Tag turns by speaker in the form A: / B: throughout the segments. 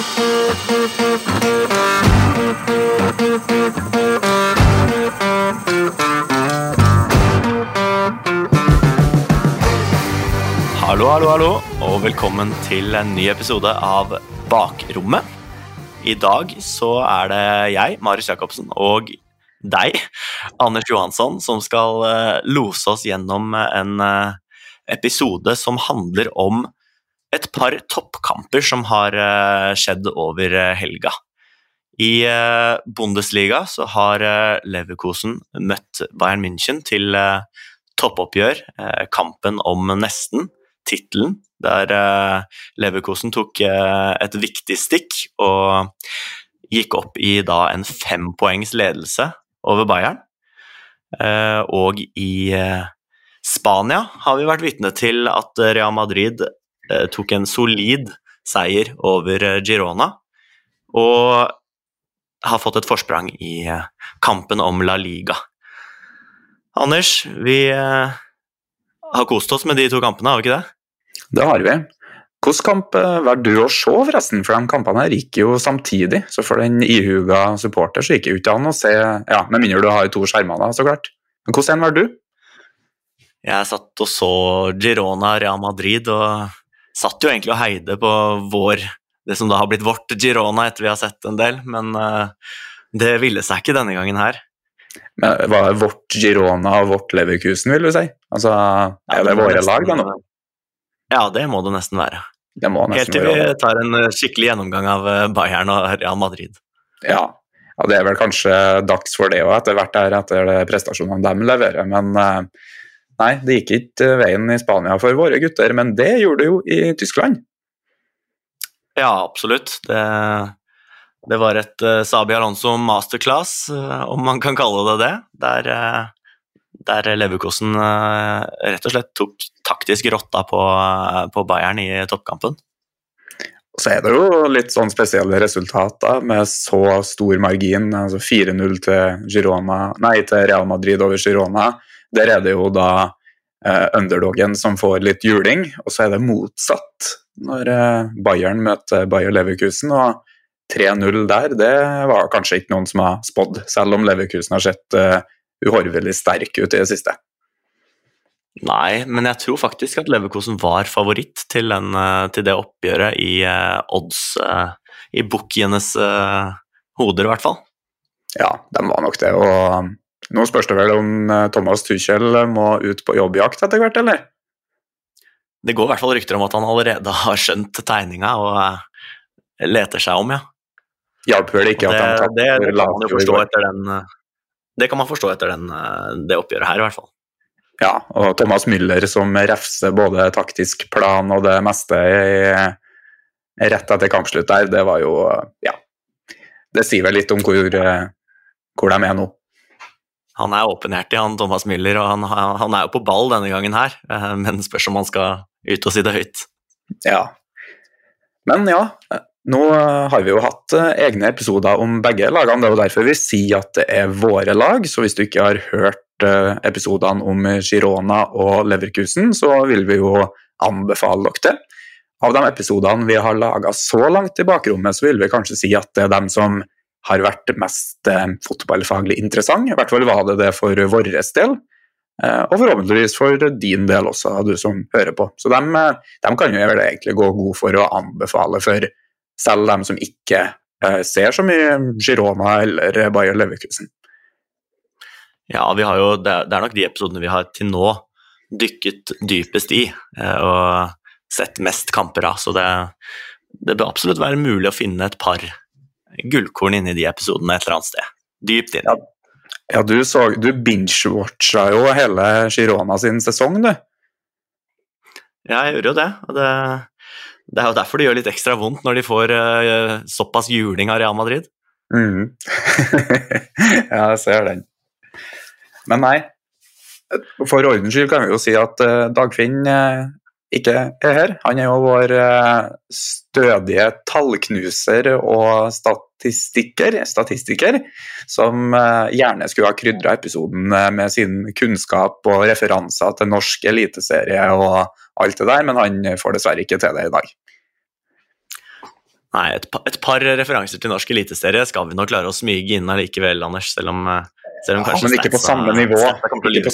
A: Hallo, hallo, hallo, og velkommen til en ny episode av Bakrommet. I dag så er det jeg, Marius Jacobsen, og deg, Anders Johansson, som skal eh, lose oss gjennom en eh, episode som handler om et par toppkamper som har eh, skjedd over helga. I Bundesliga så har Leverkosen møtt Bayern München til toppoppgjør, kampen om nesten tittelen, der Leverkosen tok et viktig stikk og gikk opp i da en fempoengs ledelse over Bayern. Og i Spania har vi vært vitne til at Real Madrid tok en solid seier over Girona, og har fått et forsprang i kampen om La Liga. Anders, vi har kost oss med de to kampene, har vi ikke det?
B: Det har vi. Hvilken kamp var du å se, forresten? For de kampene her gikk jo samtidig. Så for den ihuga supporter så gikk det jo ikke an å se ja, Med mindre du har to skjermer, da, så klart. Men hvordan valgte du?
A: Jeg satt og så Girona Real Madrid, og satt jo egentlig og heide på vår Det som da har blitt vårt Girona etter vi har sett en del, men uh, det ville seg ikke denne gangen her.
B: Men Hva er vårt Girona og vårt Leverkusen, vil du si? Altså, Er det våre lag, da nå?
A: Ja, det må det nesten være.
B: Det må
A: nesten Helt til vi tar en eh, skikkelig gjennomgang av eh, Bayern og Real Madrid.
B: Ja, ja det er vel kanskje dags for det òg etter hvert der, etter prestasjonene de leverer. Men eh, nei, det gikk ikke veien i Spania for våre gutter, men det gjorde det jo i Tyskland.
A: Ja, absolutt. Det, det var et uh, Sabi Alonso masterclass, uh, om man kan kalle det det. Der uh, der Leverkosen eh, rett og slett tok taktisk rotta på, eh, på Bayern i toppkampen.
B: Så er det jo litt sånn spesielle resultater med så stor margin. altså 4-0 til, til Real Madrid over Girona. Der er det jo da eh, underdogen som får litt juling, og så er det motsatt når eh, Bayern møter Bayer Leverkusen. og 3-0 der, det var kanskje ikke noen som har spådd, selv om Leverkusen har sett eh, uhorvelig sterk ut i det siste.
A: Nei, men jeg tror faktisk at Leverkosen var favoritt til, den, eh, til det oppgjøret i uh, odds uh, I bookienes uh, hoder, i hvert fall.
B: Ja, de var nok det. Og nå spørs det vel om Thomas Tuchel må ut på jobbjakt etter hvert, eller?
A: Det går i hvert fall rykter om at han allerede har skjønt tegninga og leter seg om, ja.
B: Hjalp vel ikke
A: det,
B: at han
A: tapte det, det det kan man forstå etter den, eh, det oppgjøret her, i hvert fall.
B: Ja, og Thomas Müller som refser både taktisk plan og det meste i, rett etter kampslutt der, det var jo Ja. Det sier vel litt om hvor, hvor de er nå.
A: Han er åpenhjertig, han Thomas Müller, og han, han, er jo på ball denne gangen her, eh, men spørs om han skal ut og si det høyt.
B: Ja. Men ja, nå har vi jo hatt eh, egne episoder om begge lagene, det er jo derfor vi sier at det er våre lag. Så hvis du ikke har hørt eh, episodene om Girona og Leverkusen, så vil vi jo anbefale dere det. Av de episodene vi har laga så langt i bakrommet, så vil vi kanskje si at det er dem som har vært mest fotballfaglig interessant. I hvert fall var det det for vår del. Og forhåpentligvis for din del også, du som hører på. Så de, dem kan jo egentlig gå god for å anbefale for selv dem som ikke eh, ser så mye Girona eller Bayer Leverkusen.
A: Ja, jo, det, er nok de episodene vi har til nå dykket dypest i eh, og sett mest kamper av. Så det, det bør absolutt være mulig å finne et par gullkorn inni de episodene et eller annet sted. Dypt inn.
B: Ja, ja du, du binge-watcha jo hele Girona sin sesong, du.
A: Ja, jeg gjorde jo det. Og det, det er jo derfor det gjør litt ekstra vondt når de får uh, såpass juling av Real Madrid.
B: Mm. ja, jeg ser den. Men nei, for ordens skyld kan vi jo si at uh, Dagfinn uh, ikke er her. Han er jo vår stødige tallknuser og statistiker, statistiker som gjerne skulle ha krydra episoden med sin kunnskap og referanser til norsk eliteserie og alt det der, men han får dessverre ikke til det i dag.
A: Nei, et, par, et, par referanser til norsk eliteserie skal vi nok klare å smyge inn allikevel, Anders, selv om, eh, selv om
B: ja, Men ikke på samme nivå. Ikke på,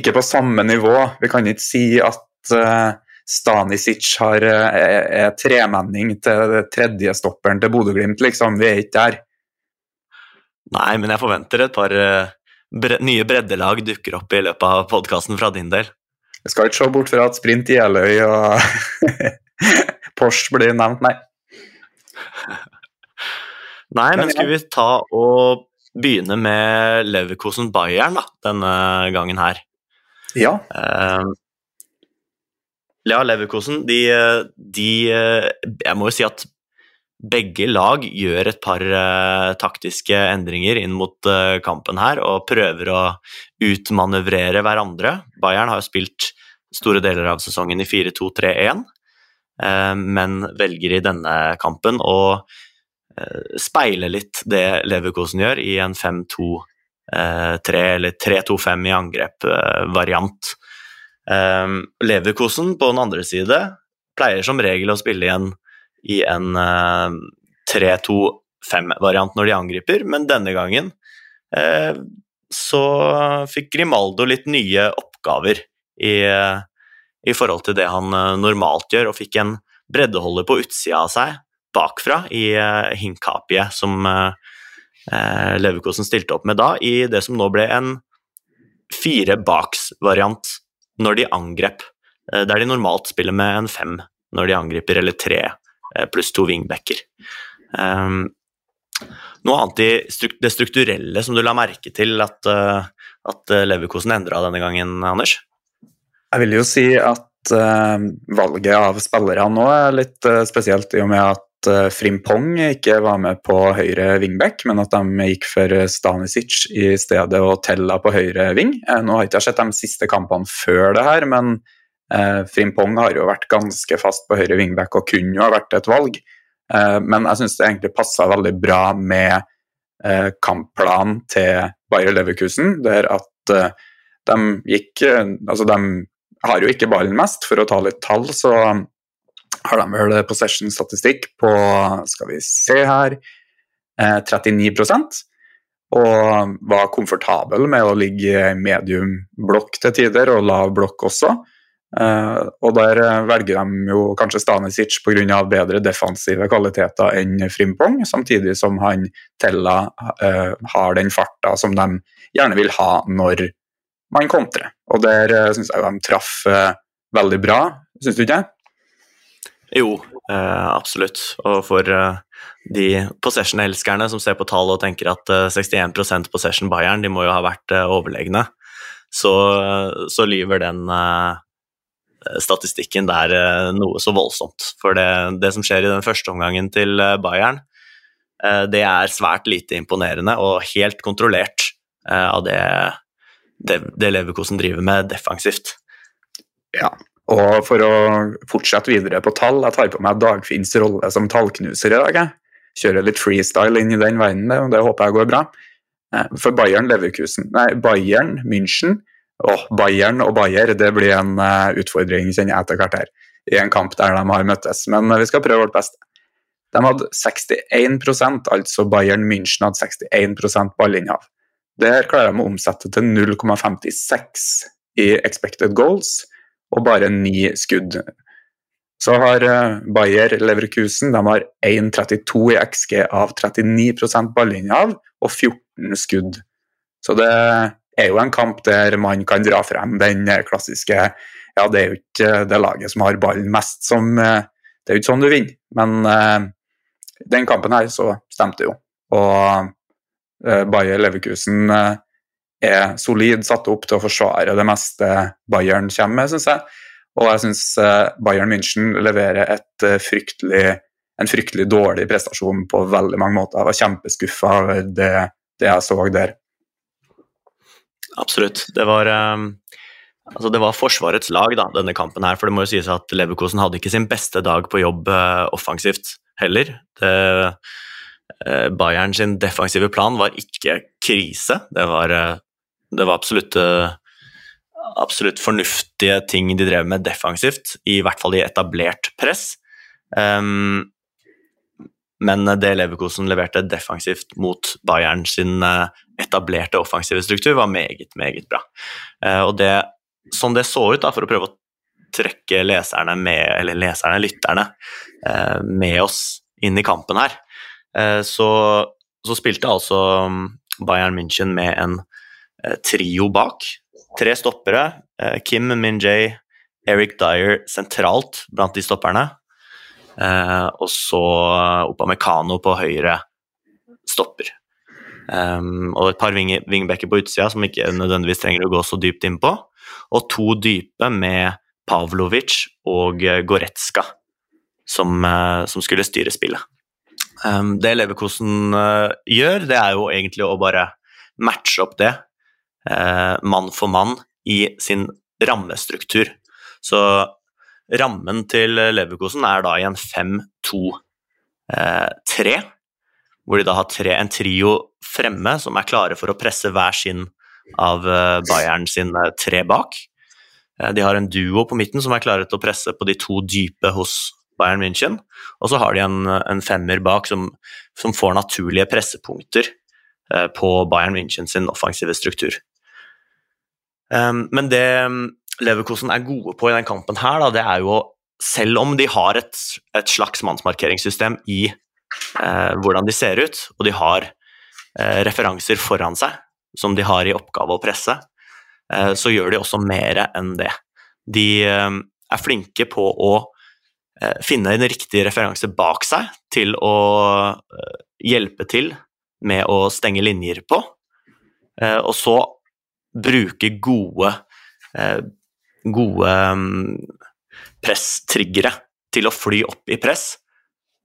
B: ikke på, samme nivå. Vi kan ikke si at uh, Stanisic har, er, er tremenning til tredjestopperen til Bodø-Glimt, liksom. Vi er ikke der.
A: Nei, men jeg forventer et par uh, bre nye breddelag dukker opp i løpet av podkasten fra din del.
B: Jeg skal ikke se bort fra at Sprint Jeløy og Porsche blir nevnt, nei.
A: Nei, men skal vi ta og begynne med Leverkosen Bayern da, denne gangen her?
B: Ja.
A: Uh, ja, Leverkosen, de, de, Jeg må jo si at begge lag gjør et par uh, taktiske endringer inn mot uh, kampen her og prøver å utmanøvrere hverandre. Bayern har jo spilt store deler av sesongen i 4-2-3-1, uh, men velger i denne kampen å speile litt det Leverkosen gjør, i en 5-2-3 eller 3-2-5 i angrep-variant. Leverkosen på den andre side pleier som regel å spille igjen i en uh, eh, 3-2-5-variant når de angriper, men denne gangen uh, så fikk Grimaldo litt nye oppgaver i, uh, i forhold til det han normalt gjør, og fikk en breddeholder på utsida av seg bakfra i uh, Hinkapie, som Leverkosen stilte opp med da, i det som nå ble en fire baks-variant når de angrep, der de normalt spiller med en fem når de angriper, eller tre Eh, pluss to wingbacker. Um, noe annet i det strukturelle som du la merke til at, uh, at eh, Leverkosen endra denne gangen, Anders?
B: Jeg vil jo si at valget av spillere nå er litt spesielt, i og med at Frimpong ikke var med på høyre wingback, men at de gikk for Stanisic i stedet og Tella på høyre wing. Nå har jeg ikke sett de siste kampene før det her, men Eh, Frimpong har jo vært ganske fast på høyre wingback og kunne jo ha vært et valg. Eh, men jeg syns det egentlig passa veldig bra med eh, kampplanen til Bayer Leverkusen, der at eh, de gikk eh, Altså, de har jo ikke ballen mest, for å ta litt tall, så har de vel possession-statistikk på Skal vi se her 39 eh, og var komfortabel med å ligge medium blokk til tider, og lav blokk også. Uh, og der uh, velger de jo kanskje Stanisic pga. bedre defensive kvaliteter enn Frimpong, samtidig som han Tella har den farta som de gjerne vil ha når man kontrer. Og der uh, syns jeg de traff veldig bra, syns du ikke?
A: Jo, absolutt. Og for de possession-elskerne som ser på tall og tenker at 61% possession Bayern, de må jo ha vært overlegne, så, så lyver den statistikken der eh, noe så voldsomt. For det, det, som skjer i den første omgangen til eh, Bayern, eh, det er svært lite imponerende og helt kontrollert av det, det, det Leverkosen driver med defensivt.
B: Ja, og for å fortsette videre på tall, jeg tar på meg Dagfinns rolle som tallknuser i dag. Jeg. Kjører litt freestyle inn i den verdenen, og det håper jeg går bra. For Bayern Leverkusen, nei, Bayern München Åh, Bayern og Bayer det blir en uh, utfordring kjenner jeg etter hvert her, i en kamp der de har møttes. Men uh, vi skal prøve vårt beste. De hadde 61% altså Bayern München hadde 61 ballinnehav. Der klarer de å omsette til 0,56 i expected goals og bare ni skudd. Så har uh, Bayer Leverkusen de har 1,32 i XG av 39% ballinnehav og 14 skudd. Så det er jo en kamp der man kan dra frem den klassiske Ja, det er jo ikke det laget som har ballen mest som eh, Det er jo ikke sånn du vinner, men den kampen her så stemte jo. Og Bayer Leverkusen er solid satt opp til å forsvare det meste Bayern kommer med, syns jeg. Og jeg syns Bayern München leverer et fryktelig, en fryktelig dårlig prestasjon på veldig mange måter. Jeg var kjempeskuffa over det, det jeg så der.
A: Absolutt. Det var, um, altså det var Forsvarets lag, da, denne kampen her. For det må jo sies at Leverkosen hadde ikke sin beste dag på jobb offensivt heller. Det, Bayern sin defensive plan var ikke krise. Det var, det var absolutt, absolutt fornuftige ting de drev med defensivt, i hvert fall i etablert press. Um, men det Leverkosen leverte defensivt mot Bayern sin etablerte offensive struktur, var meget, meget bra. Og det, sånn det så ut, da, for å prøve å trekke leserne med, eller leserne, lytterne, med oss inn i kampen her, så, så spilte altså mm, Bayern München med en trio bak. Tre stoppere. Kim Min-Jay, Eric Dyer sentralt blant de stopperne. Eh, og så Opamecano på høyre stopper. Og et par vingbekker på utsida som ikke nødvendigvis trenger å gå så dypt innpå. Og to dype med Pavlovic og Goretzka som, som skulle styre spillet. Det Leverkosen gjør, det er jo egentlig å bare matche opp det, mann for mann, i sin rammestruktur. Så rammen til Leverkosen er da i en 5-2-3, eh, hvor de da har tre, en trio fremme som er klare for å presse hver sin av eh, Bayern sine tre bak. Eh, de har en duo på midten som er klare til å presse på de to dype hos Bayern München. Og så har de en, en femmer bak som, som, får naturlige pressepunkter på Bayern München sin offensive struktur. Men det Leverkosen er gode på i den kampen her, da, det er jo Selv om de har et, et slags mannsmarkeringssystem i eh, hvordan de ser ut, og de har eh, referanser foran seg som de har i oppgave å presse, eh, så gjør de også mer enn det. De eh, er flinke på å eh, finne en riktig referanse bak seg til å eh, hjelpe til med å stenge linjer på, og så bruke gode gode um, presstriggere til å fly opp i press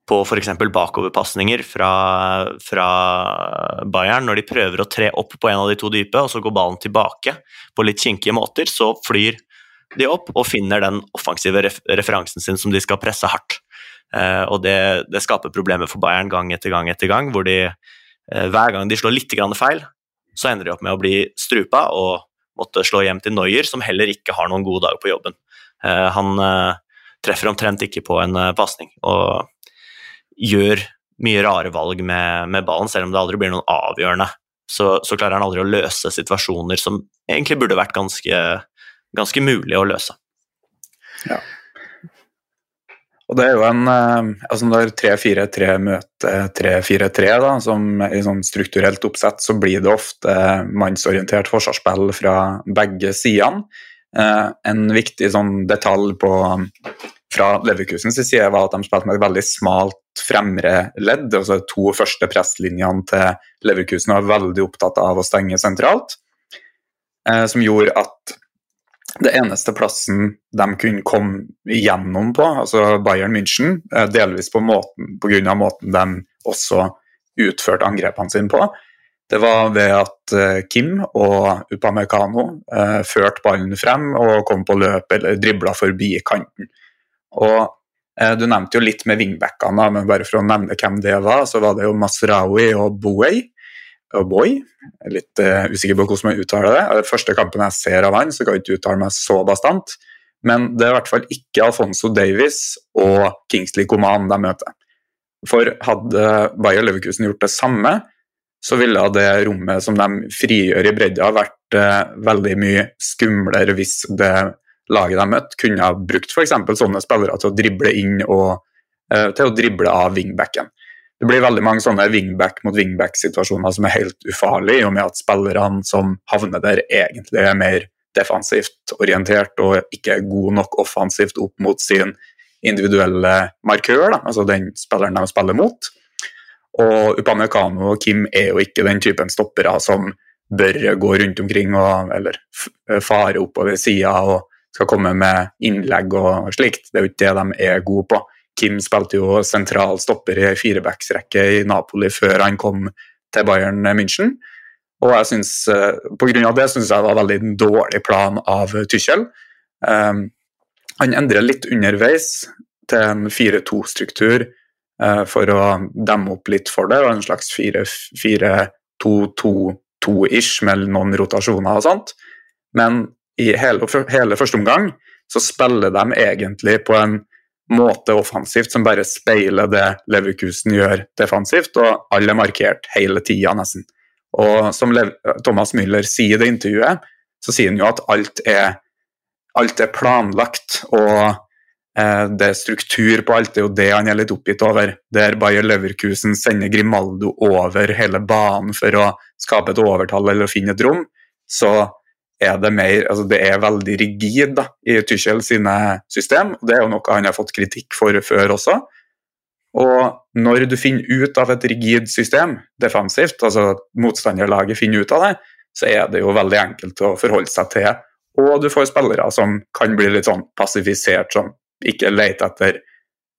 A: på f.eks. bakoverpasninger fra, fra Bayern. Når de prøver å tre opp på en av de to dype, og så går ballen tilbake på litt kinkige måter, så flyr de opp og finner den offensive referansen sin som de skal presse hardt. Eh, og det, det, skaper problemer for Bayern gang etter gang etter gang, hvor de eh, hver gang de slår litt feil, så ender de opp med å bli strupa og måtte slå hjem til Noyer, som heller ikke har noen gode dager på jobben. Eh, han eh, treffer omtrent ikke på en eh, pasning og gjør mye rare valg med, med, ballen, selv om det aldri blir noen avgjørende. Så, så, klarer han aldri å løse situasjoner som egentlig burde vært ganske, ganske mulig å løse.
B: Ja. Og det er jo en eh, altså Når 3-4-3 møter 3-4-3, da, som i sånn strukturelt oppsett, så blir det ofte mannsorientert forsvarsspill fra begge sidene. Eh, en viktig sånn detalj på, fra Leverkusens side var at de spilte med et veldig smalt fremre ledd. altså To første presslinjene til Leverkusen var veldig opptatt av å stenge sentralt. Eh, som gjorde at det eneste plassen de kunne komme igjennom på, altså Bayern München, eh, delvis på måten, av måten de også utførte angrepene sine på, det var ved at eh, Kim og Upamecano eh, førte ballen frem og kom på løp eller dribla forbi kanten. Og eh, Du nevnte jo litt med wingbackene, men bare for å nevne hvem det var, så var det jo Masraoui og Bouey. Boy. Jeg er litt uh, usikker på hvordan man uttaler det. Det første kampen jeg ser av han, så kan jeg ikke uttale meg så bastant. Men det er i hvert fall ikke Alfonso Davies og Kingsley Coman de møter. For hadde Bayer Leverkusen gjort det samme, så ville det rommet som de frigjør i bredda, vært uh, veldig mye skumlere hvis det laget de møtte, kunne ha brukt f.eks. sånne spillere til å drible inn og uh, til å drible av wingbacken det blir veldig mange sånne wingback mot wingback-situasjoner som er helt ufarlige, i og med at spillerne som havner der, egentlig er mer defensivt orientert og ikke er gode nok offensivt opp mot sin individuelle markør, da, altså den spilleren de spiller mot. Og Upamecano og Kim er jo ikke den typen stoppere som bør gå rundt omkring og eller fare oppover sida og skal komme med innlegg og slikt. Det er jo ikke det de er gode på. Kim spilte jo sentral stopper i firebacksrekke i Napoli før han kom til Bayern München. Og jeg synes, eh, på grunn av det syns jeg det var veldig en dårlig plan av Tychel. Um, han endrer litt underveis til en 4-2-struktur uh, for å demme opp litt for det. og En slags 4-2-2-2-ish med noen rotasjoner og sånt. Men i hele, hele første omgang så spiller de egentlig på en måte offensivt som bare speiler det Leverkusen gjør defensivt, og alle er markert hele tida, nesten. Og som Thomas Müller sier i det intervjuet, så sier han jo at alt er, alt er planlagt, og eh, det er struktur på alt. Det er jo det han er litt oppgitt over. Der Bayer Leverkusen sender Grimaldo over hele banen for å skape et overtall eller finne et rom, så er det mer altså Det er veldig rigid da, i Tyskjell sine system. og Det er jo noe han har fått kritikk for før også. Og når du finner ut av et rigid system defensivt, altså motstanderlaget finner ut av det, så er det jo veldig enkelt å forholde seg til. Og du får spillere som kan bli litt sånn passifisert, som ikke leter etter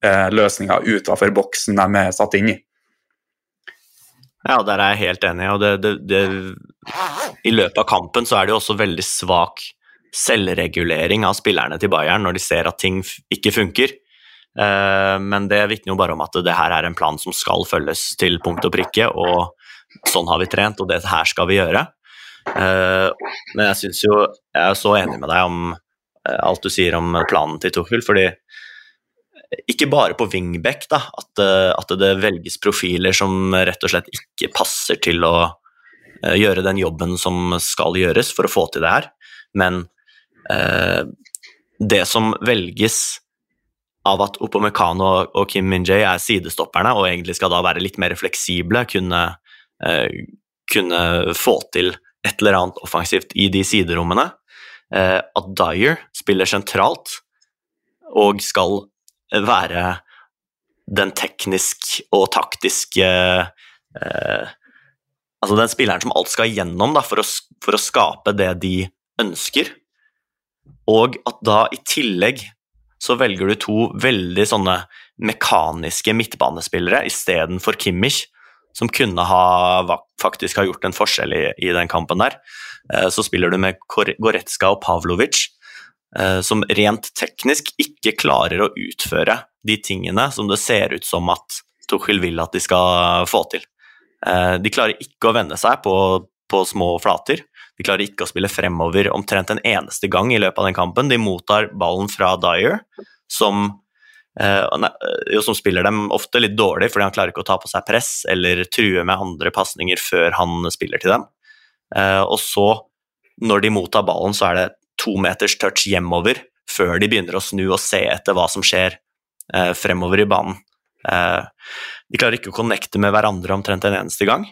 B: eh, løsninger utenfor boksen de er satt inn i.
A: Ja, der er jeg helt enig. og det, det, det, I løpet av kampen så er det jo også veldig svak selvregulering av spillerne til Bayern når de ser at ting ikke funker. Uh, men det vitner jo bare om at det her er en plan som skal følges til punkt og prikke, og sånn har vi trent, og det her skal vi gjøre. Uh, men jeg syns jo Jeg er så enig med deg om uh, alt du sier om planen til Tuchel, fordi ikke bare på wingback da, at, eh, at, det velges profiler som rett og slett ikke passer til å gjøre den jobben som skal gjøres for å få til det her, men uh, det som velges av at Opomekano og Kim Min-jae er sidestopperne og egentlig skal da være litt mer fleksible, kunne, uh, kunne få til et eller annet offensivt i de siderommene. at Dyer spiller sentralt og skal være den teknisk og taktiske eh, Altså den spilleren som alt skal igjennom da, for, å, for å skape det de ønsker. Og at da i tillegg så velger du to veldig sånne mekaniske midtbanespillere istedenfor Kimmich, som kunne ha faktisk ha gjort en forskjell i, i den kampen der. Eh, så spiller du med Goretzka og Pavlovic, Eh, som rent teknisk ikke klarer å utføre de tingene som det ser ut som at Tuchel vil at de skal få til. Eh, de klarer ikke å vende seg på, på små flater. De klarer ikke å spille fremover omtrent en eneste gang i løpet av den kampen. De mottar ballen fra Dyer, som, eh, jo, som spiller dem ofte litt dårlig fordi han klarer ikke å ta på seg press eller true med andre pasninger før han spiller til dem. Og så, når de mottar ballen, så er det to meters touch hjemover før de begynner å snu og se etter hva som skjer eh, fremover i banen. Eh, de klarer ikke å connecte med hverandre omtrent en eneste gang.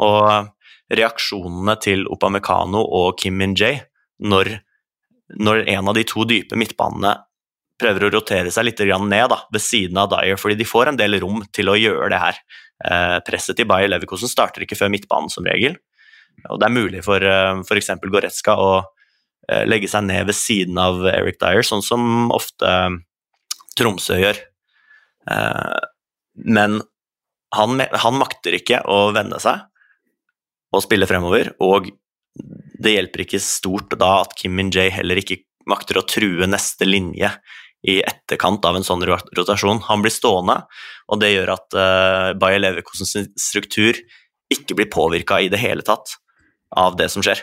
A: Og reaksjonene til Opamecano og Kim Min-jae når, når, en av de to dype midtbanene prøver å rotere seg litt ned da, ved siden av Dyer, fordi de får en del rom til å gjøre det her. Eh, presset til Bayer Leverkosen starter ikke før midtbanen som regel. Og det er mulig for uh, f.eks. Goretzka å Eh, legge seg ned ved siden av Eric Dyer, sånn som ofte eh, Tromsø gjør. Men han, han, makter ikke å vende seg og spille fremover, og det hjelper ikke stort da at Kim Min-jae heller ikke makter å true neste linje i etterkant av en sånn rotasjon. Han blir stående, og det gjør at uh, Bayer Leverkosens struktur ikke blir påvirka i det hele tatt av det som skjer.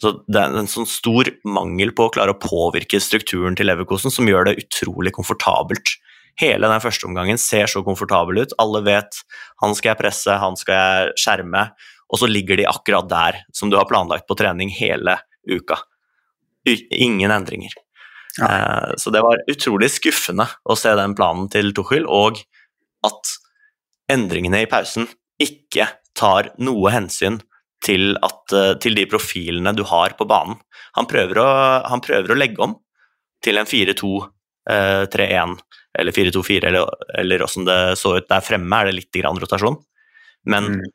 A: Så Det er en sånn stor mangel på å klare å påvirke strukturen til Leverkosen som gjør det utrolig komfortabelt. Hele den første omgangen ser så komfortabel ut. Alle vet han skal jeg presse, han skal jeg skjerme, og så ligger de akkurat der som du har planlagt på trening hele uka. Ingen endringer. Ja. Eh, så det var utrolig skuffende å se den planen til Tuchel, og at endringene i pausen ikke tar noe hensyn til, at, eh, til, de profilene du har på banen. Han prøver å, han prøver å legge om til en 4-2-3-1 eh, eller 4-2-4, eller, eller åssen det så ut der fremme, er det litt grann rotasjon. Men, mm.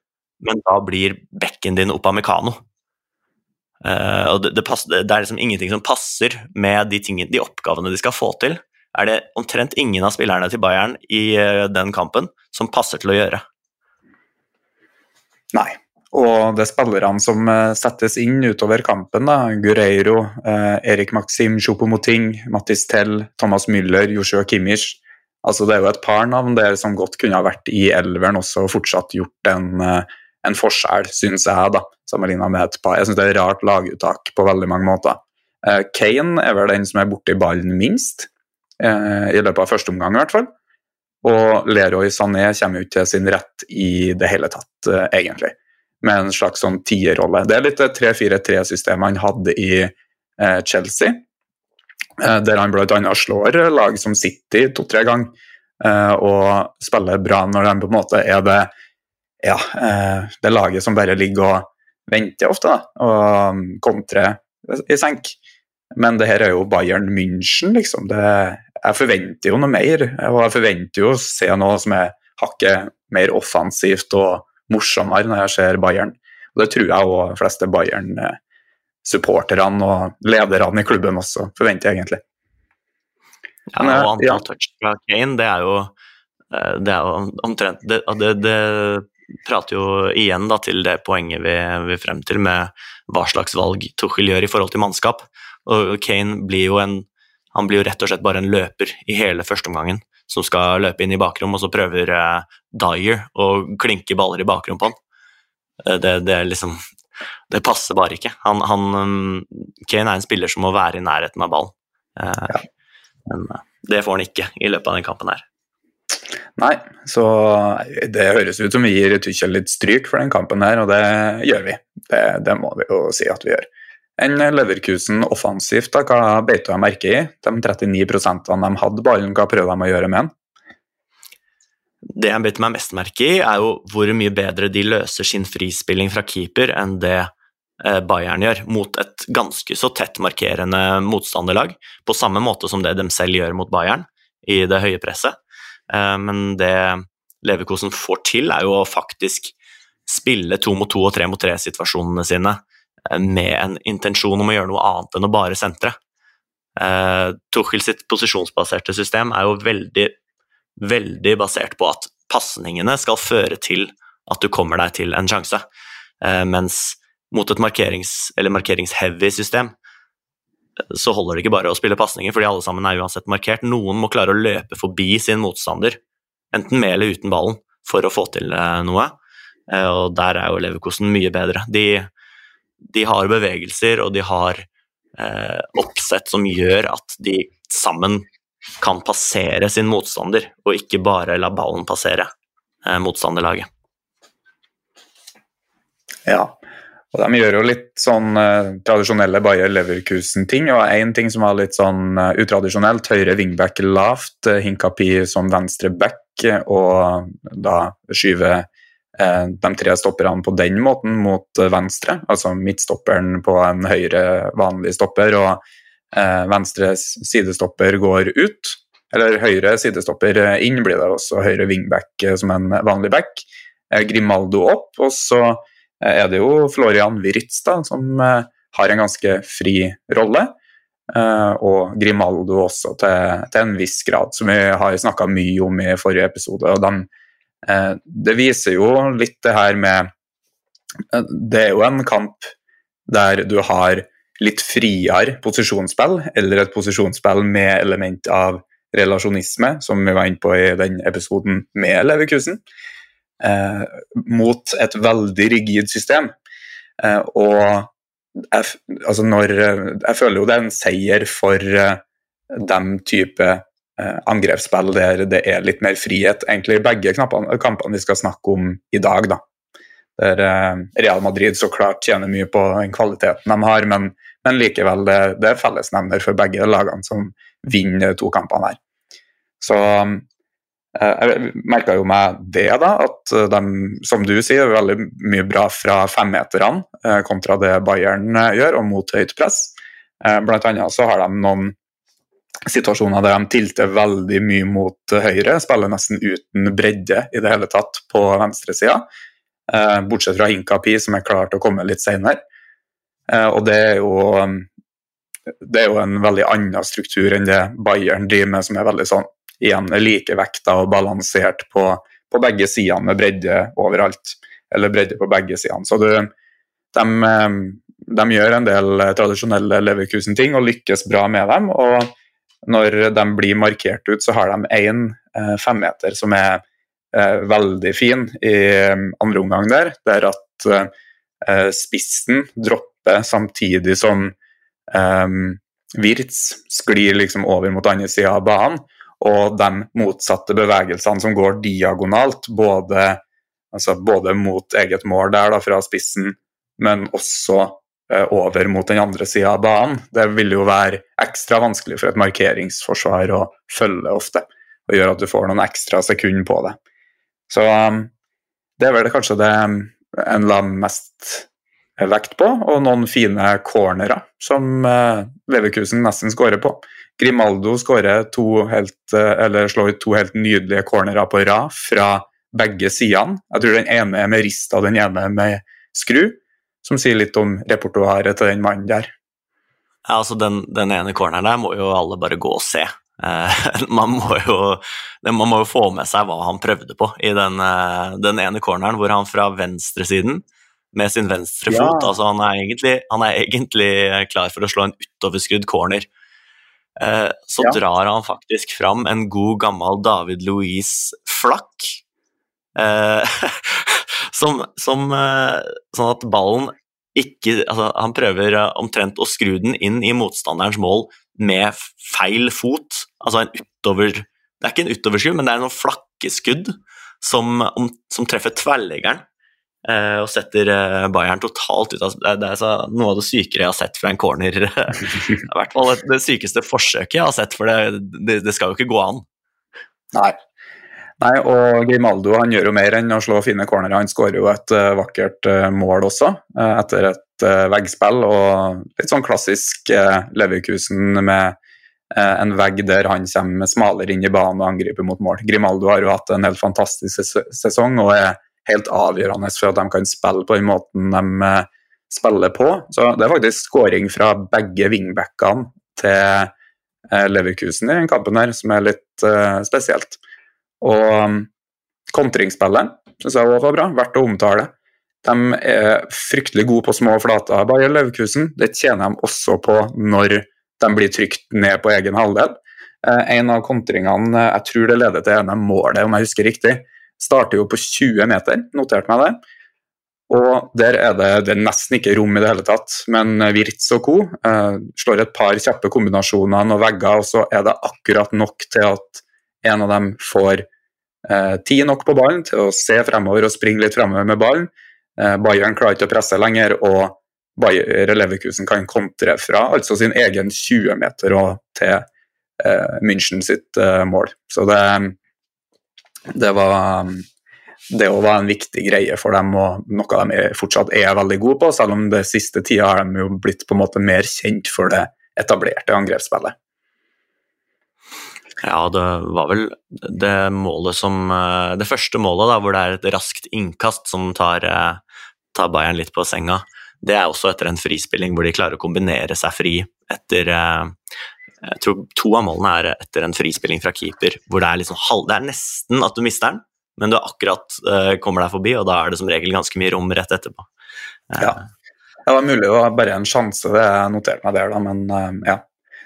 A: men da blir bekken din opp av Mekano. Uh, og det, det, passer, det, er liksom ingenting som passer med de, tingene, de, oppgavene de skal få til. Er det omtrent ingen av spillerne til Bayern i uh, den kampen som passer til å gjøre.
B: Nei, og det er spillerne som eh, settes inn utover kampen. da, Gureiro, eh, Erik Maxim Choupo-Moting, Mattis Tell, Thomas Müller, Joshua Kimmich. Altså, det er jo et par navn der som godt kunne ha vært i elveren også og fortsatt gjort en, eh, en forskjell, syns jeg, da, sammenligna med et par. Jeg syns det er rart laguttak på veldig mange måter. Eh, Kane er vel den som er borti ballen minst. eh, i løpet av første omgang, i hvert fall. Og Leroy Sané kommer jo ikke til sin rett i det hele tatt, eh, egentlig. Med en slags sånn tierrolle. Det er litt det 3-4-3-systemet han hadde i eh, Chelsea, eh, der han bl.a. slår lag som City to-tre ganger. Eh, og spiller bra når de på en måte er det ja, eh, det laget som bare ligger og venter ofte, da, og kontrer i senk. Men det her er jo Bayern München, liksom. Det, jeg forventer jo noe mer. Og jeg forventer jo å se noe som er hakket mer offensivt og morsommere når jeg ser Bayern. Og det tror jeg òg de fleste Bayern-supporterne og lederne i klubben også forventer, egentlig.
A: Ja, og antall ja. touch fra Kane, det er jo, eh, det er jo omtrent det, det, det, prater jo igjen da, til det poenget vi vil frem til med hva slags valg Tuchel gjør i forhold til mannskap. Og Kane blir jo en han blir jo rett og slett bare en løper i hele førsteomgangen som skal løpe inn i bakrom, og så prøver uh, Dyer å klinke baller i bakrom på han. Uh, det, det, liksom Det passer bare ikke. Han, han um, Kane er en spiller som må være i nærheten av ballen. Uh, ja. Men det får han ikke i løpet av den kampen her.
B: Nei, så det høres ut som vi gir Tuchel litt stryk for den kampen her, og det gjør vi. Det, det må vi jo si at vi gjør enn Leverkusen offensivt. da, Hva beit du merke i? De 39% de hadde ballen, hva prøvde de å gjøre med den?
A: Det jeg beit meg mest merke i, er jo hvor mye bedre de løser sin frispilling fra keeper enn det eh, Bayern gjør, mot et ganske så tett markerende motstanderlag. På samme måte som det de selv gjør mot Bayern i det høye presset. Eh, men det Leverkosen får til, er jo å faktisk spille to mot to og tre mot tre-situasjonene sine med en intensjon om å gjøre noe annet enn å bare sentre. Eh, Tuchel sitt posisjonsbaserte system er jo veldig, veldig basert på at pasningene skal føre til at du kommer deg til en sjanse. Eh, mens mot et markerings- eller markeringsheavy system så holder det ikke bare å spille pasninger, fordi alle sammen er uansett markert. Noen må klare å løpe forbi sin motstander, enten med eller uten ballen, for å få til noe. Og der er jo Leverkosten mye bedre. De de har bevegelser og de har eh, oppsett som gjør at de sammen kan passere sin motstander, og ikke bare la ballen passere eh, motstanderlaget.
B: Ja, og de gjør jo litt sånn eh, tradisjonelle Bayer Leverkusen-ting. Og én ting som var litt sånn uh, utradisjonelt, høyre wingback lavt, uh, Hinkapi som venstre back, og da skyver Eh, de tre stopperne på den måten mot eh, venstre, altså midtstopperen på en høyre vanlig stopper og eh, venstre sidestopper går ut. Eller høyre sidestopper inn blir det også, høyre wingback som en vanlig back. Grimaldo opp, og så er det jo Florian Wirtz da, som har en ganske fri rolle. Og Grimaldo også til, til en viss grad, som vi har snakka mye om i forrige episode. og de Eh, det viser jo litt det her med eh, Det er jo en kamp der du har litt friere posisjonsspill, eller et posisjonsspill med element av relasjonisme, som vi var inne på i den episoden med Leverkusen, eh, mot et veldig rigid system. Eh, og jeg, altså når, jeg føler jo det er en seier for eh, den type eh, angrepsspill der det er litt mer frihet. Egentlig i begge knappene, kampene vi skal snakke om i dag. da. Der eh, Real Madrid så klart tjener mye på den kvaliteten de har, men, men likevel det, det er fellesnevner for begge lagene som vinner to kampene her. Så eh, jeg merka jo meg det, da, at de, som du sier, er veldig mye bra fra femmeterne eh, kontra det Bayern gjør, og mot høyt press. Blant annet så har de noen situasjoner der de tilter veldig mye mot høyre, spiller nesten uten bredde i det hele tatt på venstresida. Eh, bortsett fra Hinkapi, som er klar til å komme litt senere. Eh, og det er, jo, det er jo en veldig annen struktur enn det Bayern driver med, som er veldig sånn igjen likevekta og balansert på, på begge sidene med bredde overalt. Eller bredde på begge sidene. Så du, de, eh, de, gjør en del tradisjonelle Leverkusen-ting og lykkes bra med dem. og når de blir markert ut, så har de én eh, femmeter som er eh, veldig fin i eh, andre omgang der. Det er at eh, spissen dropper samtidig som eh, Wirtz sklir liksom over mot andre sida av banen, og de motsatte bevegelsene som går diagonalt, både, altså både mot eget mål der da, fra spissen, men også eh, over mot den andre sida av banen. Det vil jo være ekstra vanskelig for et markeringsforsvar å følge ofte, og gjøre at du får noen ekstra sekunder på det. Så um, det er vel kanskje det en la mest vekt på, og noen fine cornerer som uh, Leverkusen nesten skårer på. Grimaldo skårer to helt, eller slår to helt nydelige cornerer på rad fra begge sidene. Jeg tror den ene er med rist og den ene med skru, som sier litt om repertoaret til den mannen der.
A: Ja, altså den, den ene corneren der må jo alle bare gå og se. Uh, man, må jo, man, må jo, få med seg hva han prøvde på i den, den ene corneren, hvor han fra venstresiden med sin venstre ja. fot. Altså, han, er egentlig, han, er egentlig, klar for å slå en utoverskrudd corner. Eh, så ja. drar han faktisk fram en god, gammel David Louise-flakk. Eh, som, som eh, Sånn at ballen ikke altså, Han prøver eh, omtrent å skru den inn i motstanderens mål med feil fot. Altså en utover Det er ikke en utoverskudd, men det er noen flakkeskudd som, som treffer tverrleggeren Eh, og setter eh, Bayern totalt ut av Det er noe av det sykere jeg har sett fra en corner. I hvert fall det sykeste forsøket jeg har sett, for det, det, det skal jo ikke gå an.
B: Nei. Nei, og Grimaldo han gjør jo mer enn å slå fine cornerer. Han skårer jo et uh, vakkert uh, mål også, uh, etter et veggspill. Og litt sånn klassisk Leverkusen med en vegg der han kommer smalere inn i banen og angriper mot mål. Grimaldo har jo hatt en helt fantastisk ses sesong og er helt avgjørende for at de kan spille på den måten de spiller på. Så Det er faktisk skåring fra begge wingbackene til Leverkusen i den kampen her, som er litt spesielt. Og um, kontringsspillet syns jeg òg var bra, verdt å omtale. De er fryktelig gode på små flater, Bare Leverkusen. Det tjener de også på når de blir trykt ned på egen halvdel. En av kontringene, jeg tror det leder til ene målet, om jeg husker riktig, Starter jo på 20 meter, noterte meg det. Og der er det, det er nesten ikke rom i det hele tatt, men Wirtz og co. Eh, slår et par kjappe kombinasjoner og vegger, og så er det akkurat nok til at en av dem får eh, tid nok på ballen til å se fremover og springe litt fremover med ballen. Eh, Bayern klarer ikke å presse lenger, og Bayer Leverkusen kan kontre fra altså sin egen 20 meter og til eh, München sitt eh, mål. Så det, det var det var en viktig greie for dem, og noe de fortsatt er veldig gode på, selv om det siste tida har de jo blitt på en måte mer kjent for det etablerte angrepsspillet.
A: Ja, det var vel det målet som Det første målet, da, hvor det er et raskt innkast som tar, tar Bayern litt på senga, det er også etter en frispilling hvor de klarer å kombinere seg fri etter jeg tror to av målene er etter en frispilling fra keeper, hvor det er, liksom det er nesten at du mister den, men du akkurat kommer deg forbi, og da er det som regel ganske mye rom rett etterpå.
B: Ja. Det var mulig det var bare en sjanse, det noterte meg der, da, men ja.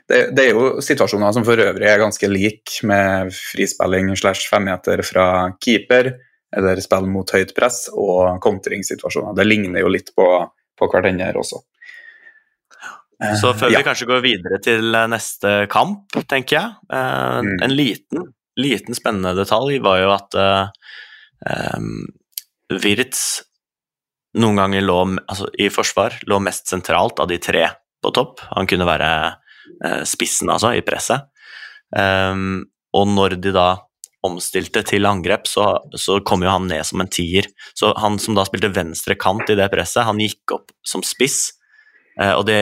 B: Det, det, er jo situasjoner som for øvrig er ganske like, med frispilling slash femmeter fra keeper, eller spill mot høyt press, og kontringssituasjoner. Det ligner jo litt på, på hverandre også.
A: Så før ja. vi kanskje går videre til eh, neste kamp, tenker jeg uh, mm. En liten, liten, spennende detalj var jo at uh, um, Wirtz noen ganger lå altså, i forsvar lå mest sentralt av de tre på topp. Han kunne være spissen, altså, i presset. Um, og når de da omstilte til angrep, så, så, kom jo han ned som en tier. Så han som da spilte venstre kant i det presset, han gikk opp som spiss. og det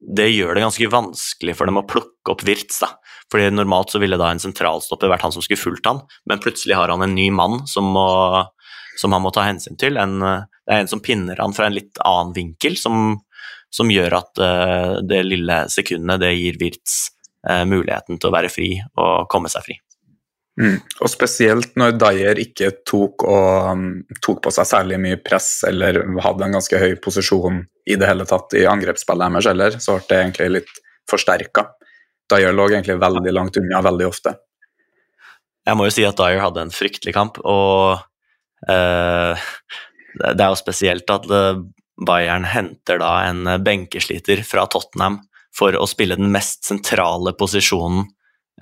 A: det gjør det ganske vanskelig for dem å plukke opp Wirtz. Fordi Normalt så ville da en sentralstopper vært han som skulle fulgt han, men plutselig har han en ny mann som, må, som han må ta hensyn til. En, det er en som pinner han fra en litt annen vinkel, som, som gjør at uh, det lille sekundet det gir Wirtz uh, muligheten til å være fri og komme seg fri.
B: Mm. Og spesielt når Dyer ikke tok, og, um, tok, på seg særlig mye press eller hadde en ganske høy posisjon i det hele tatt i angrepsspillet deres heller, så ble det egentlig litt forsterka. Dyer lå egentlig veldig langt unna veldig ofte.
A: Jeg må jo si at Dyer hadde en fryktelig kamp, og uh, det er jo spesielt at Bayern henter da en benkesliter fra Tottenham for å spille den mest sentrale posisjonen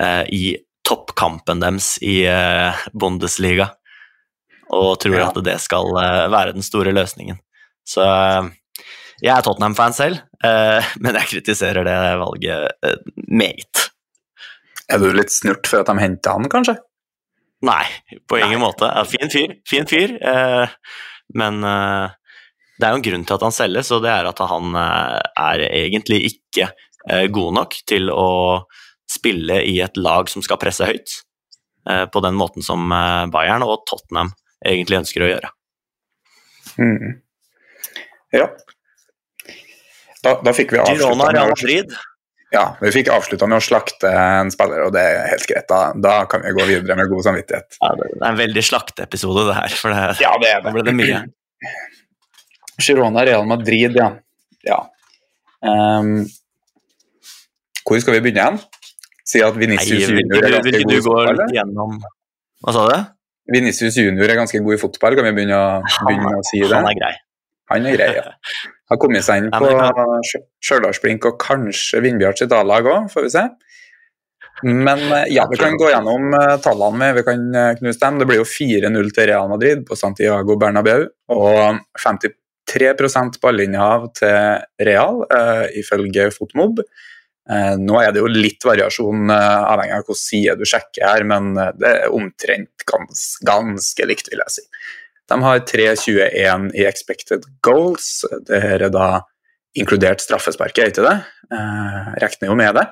A: eh, i toppkampen deres i eh, Bundesliga. Og tror
B: Ja.
A: at det skal eh, være den store løsningen. Så eh, jeg er Tottenham-fan selv, eh, men jeg kritiserer det valget eh, meget.
B: Er du litt snurt for at de henta han, kanskje?
A: Nei, på ingen
B: Nei.
A: måte. Fin fyr, fin fyr. Eh, men eh, det er jo en grunn til at han selges, og det er at han eh, er egentlig ikke eh, god nok til å spille i et lag som skal presse høyt, eh, på den måten som Bayern og Tottenham egentlig ønsker å gjøre.
B: Mm. Ja. Da, da fikk vi avslutta med, å- ja, vi fikk med å slakte en spiller, og det er helt greit. Da, da kan vi gå videre med god samvittighet.
A: Ja, det er en veldig slakteepisode, det her. For det,
B: Ja, det er
A: nå ble det mye.
B: Girona, Real Madrid, ja. ja. Um, hvor skal vi begynne igjen? Si at
A: Venicius
B: Vinicius Junior er ganske god i fotball?
A: gjennom Hva sa du?
B: Vinicius Junior er ganske god i fotball, kan vi begynne å, begynne å si det?
A: Han er grei.
B: Han er grei, ja. Har kommet seg inn på Stjørdalsblink og kanskje Vindbjart sitt A-lag òg, får vi se. Men eh, ja, vi kan gå gjennom eh, tallene med, vi kan eh, knuse dem. Det blir jo 4-0 til Real Madrid på Santiago Bernabeu, og 53% ballinnehav til Real, uh, ifølge Fotmob. Uh, nå er det jo litt variasjon uh, avhengig av hvilken side du sjekker her, men det er omtrent gans, ganske likt, vil jeg si. De har 3,21 i expected goals. Det her er da inkludert straffesparket, ikke det? Uh, regner jo med det.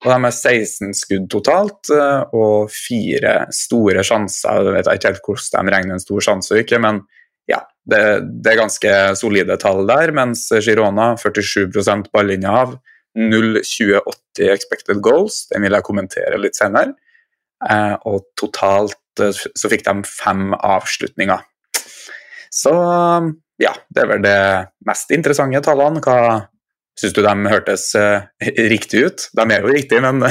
B: Og de har 16 skudd totalt, og fire store sjanser. Jeg vet ikke helt hvordan de regner en stor sjanse og ikke, men det, det er ganske solide tall der. Mens Girona 47% ballinnehav, 0,28 expected goals. Den vil jeg kommentere litt senere. Eh, og totalt eh, så fikk de fem avslutninger. Så ja, det er vel det mest interessante tallene. Hva syns du de hørtes eh, riktig ut? De er jo riktige, men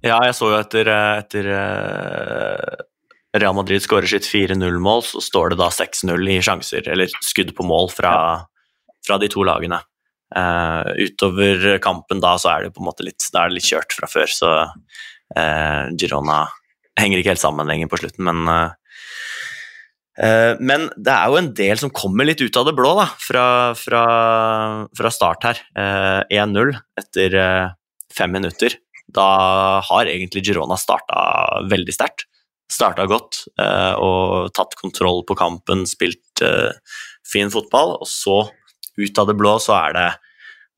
A: Ja, jeg så jo etter, etter Real Madrid skårer sitt 4-0-mål, så står det da 6-0 i sjanser, eller skudd på mål fra, fra de to lagene. Uh, utover kampen da så er det på en måte litt, det litt kjørt fra før, så uh, Girona henger ikke helt sammen lenger på slutten, men uh, men det er jo en del som kommer litt ut av det blå da, fra, fra, fra start her. Eh, 1-0 etter fem minutter. Da har egentlig Girona starta veldig sterkt. Starta godt eh, og tatt kontroll på kampen, spilt eh, fin fotball. Og så, ut av det blå, så er det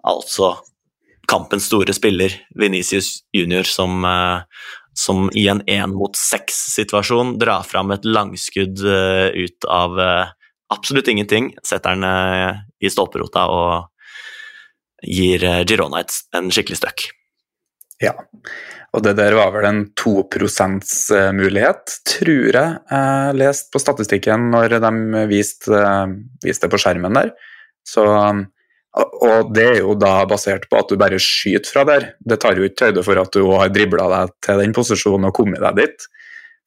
A: altså kampens store spiller, Venicius Junior, som, eh, som i en én mot seks-situasjon drar fram et langskudd ut av absolutt ingenting. Setter den i stolperota og gir Girona en skikkelig støkk.
B: Ja. Og det der var vel en 2% mulighet, tror jeg jeg leste på statistikken når de viste, viste det på skjermen der. Så, og det er jo da basert på at du bare skyter fra der. Det tar jo ikke høyde for at du har dribla deg til den posisjonen og kommet deg dit.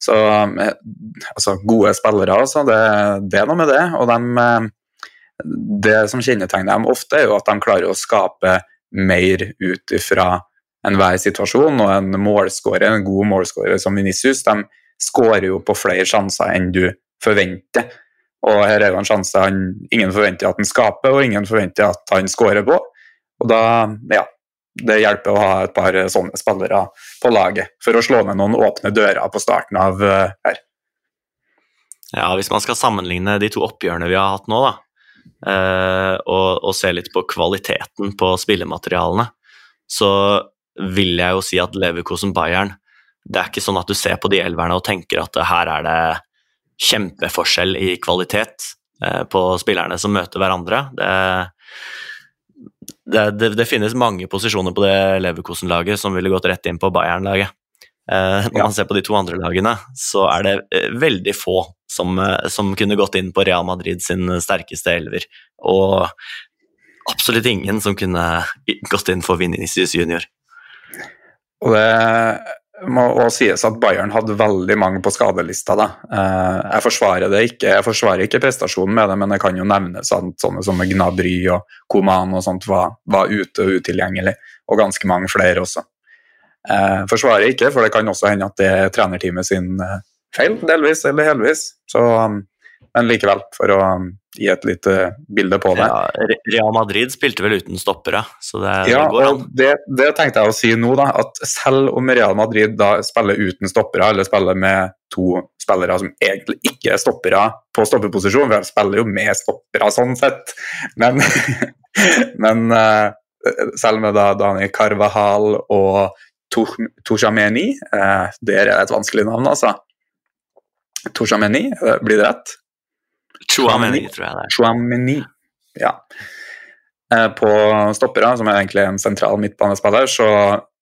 B: Så eh, altså, gode spillere, altså. Det, det er noe med det. Og de, eh, det som kjennetegner dem ofte, er jo at de klarer å skape mer ut ifra enhver situasjon, og en målskårer, en god målskårer som Vinicius, de skårer jo på flere sjanser enn du forventer. Og her er jo en sjanse han, ingen forventer at han skaper, og ingen forventer at han skårer på. Og da, ja, det hjelper å ha et par sånne spillere på laget for å slå ned noen åpne dører på starten av eh, her.
A: Ja, hvis man skal sammenligne de to oppgjørene vi har hatt nå, da, eh, og, og se litt på kvaliteten på spillematerialene, så vil jeg jo si at Leverkosen Bayern Det er ikke sånn at du ser på de elverne og tenker at her er det kjempeforskjell i kvalitet eh, på spillerne som møter hverandre. Det, det, det, det finnes mange posisjoner på det Leverkosen-laget som ville gått rett inn på Bayern-laget. Eh, når man ser på de to andre lagene, så er det eh, veldig få som, som kunne gått inn på Real Madrid sin sterkeste elver. Og absolutt ingen som kunne gått inn for Vinicius Junior.
B: Og det, må også sies at Bayern hadde veldig mange på skadelista. da. Eh, jeg forsvarer det ikke, jeg forsvarer ikke prestasjonen med det, men det kan jo nevnes at sånne som Gnabry og Koman og sånt var, var ute og utilgjengelig, og ganske mange flere også. Jeg forsvarer ikke, for det kan også hende at det er trenerteamet sin feil, delvis eller helvis. Så, men likevel, for å gi et lite bilde på det.
A: Ja, Real Madrid spilte vel uten stoppere, så det,
B: ja,
A: det går an.
B: Det, det, tenkte jeg å si nå, da, at selv om Real Madrid da spiller uten stoppere, eller spiller med to spillere som egentlig ikke er stoppere på stoppeposisjon, for de spiller jo med stoppere sånn sett, men, men uh, selv med da Dani Carvahal og Toshameni, eh, det er et vanskelig navn, altså. Toshameni, blir det rett?
A: Chouameni, tror jeg det er.
B: Chouameni, ja. Eh, på stoppere, som er egentlig en sentral midtbanespiller, så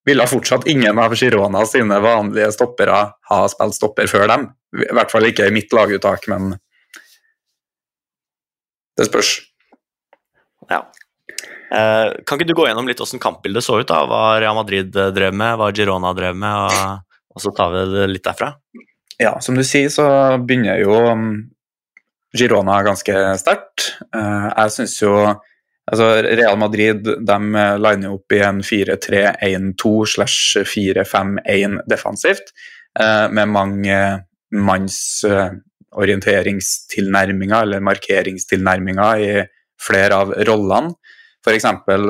B: ville fortsatt ingen av Girona sine vanlige stoppere ha spilt stopper før dem. I hvert fall ikke i mitt laguttak, men det spørs.
A: Ja. Eh, kan ikke du gå gjennom litt hvordan kampbildet så ut? da? Hva Real Madrid drev med, hva Girona drev med, og, og så tar vi det litt derfra?
B: Ja, som du sier, så begynner jo Girona ganske sterkt. Eh, jeg syns jo altså Real Madrid de liner opp i en 4-3-1-2 slash 4-5-1 defensivt, eh, med mange manns eh, orienteringstilnærminger eller markeringstilnærminger i flere av rollene. F.eks.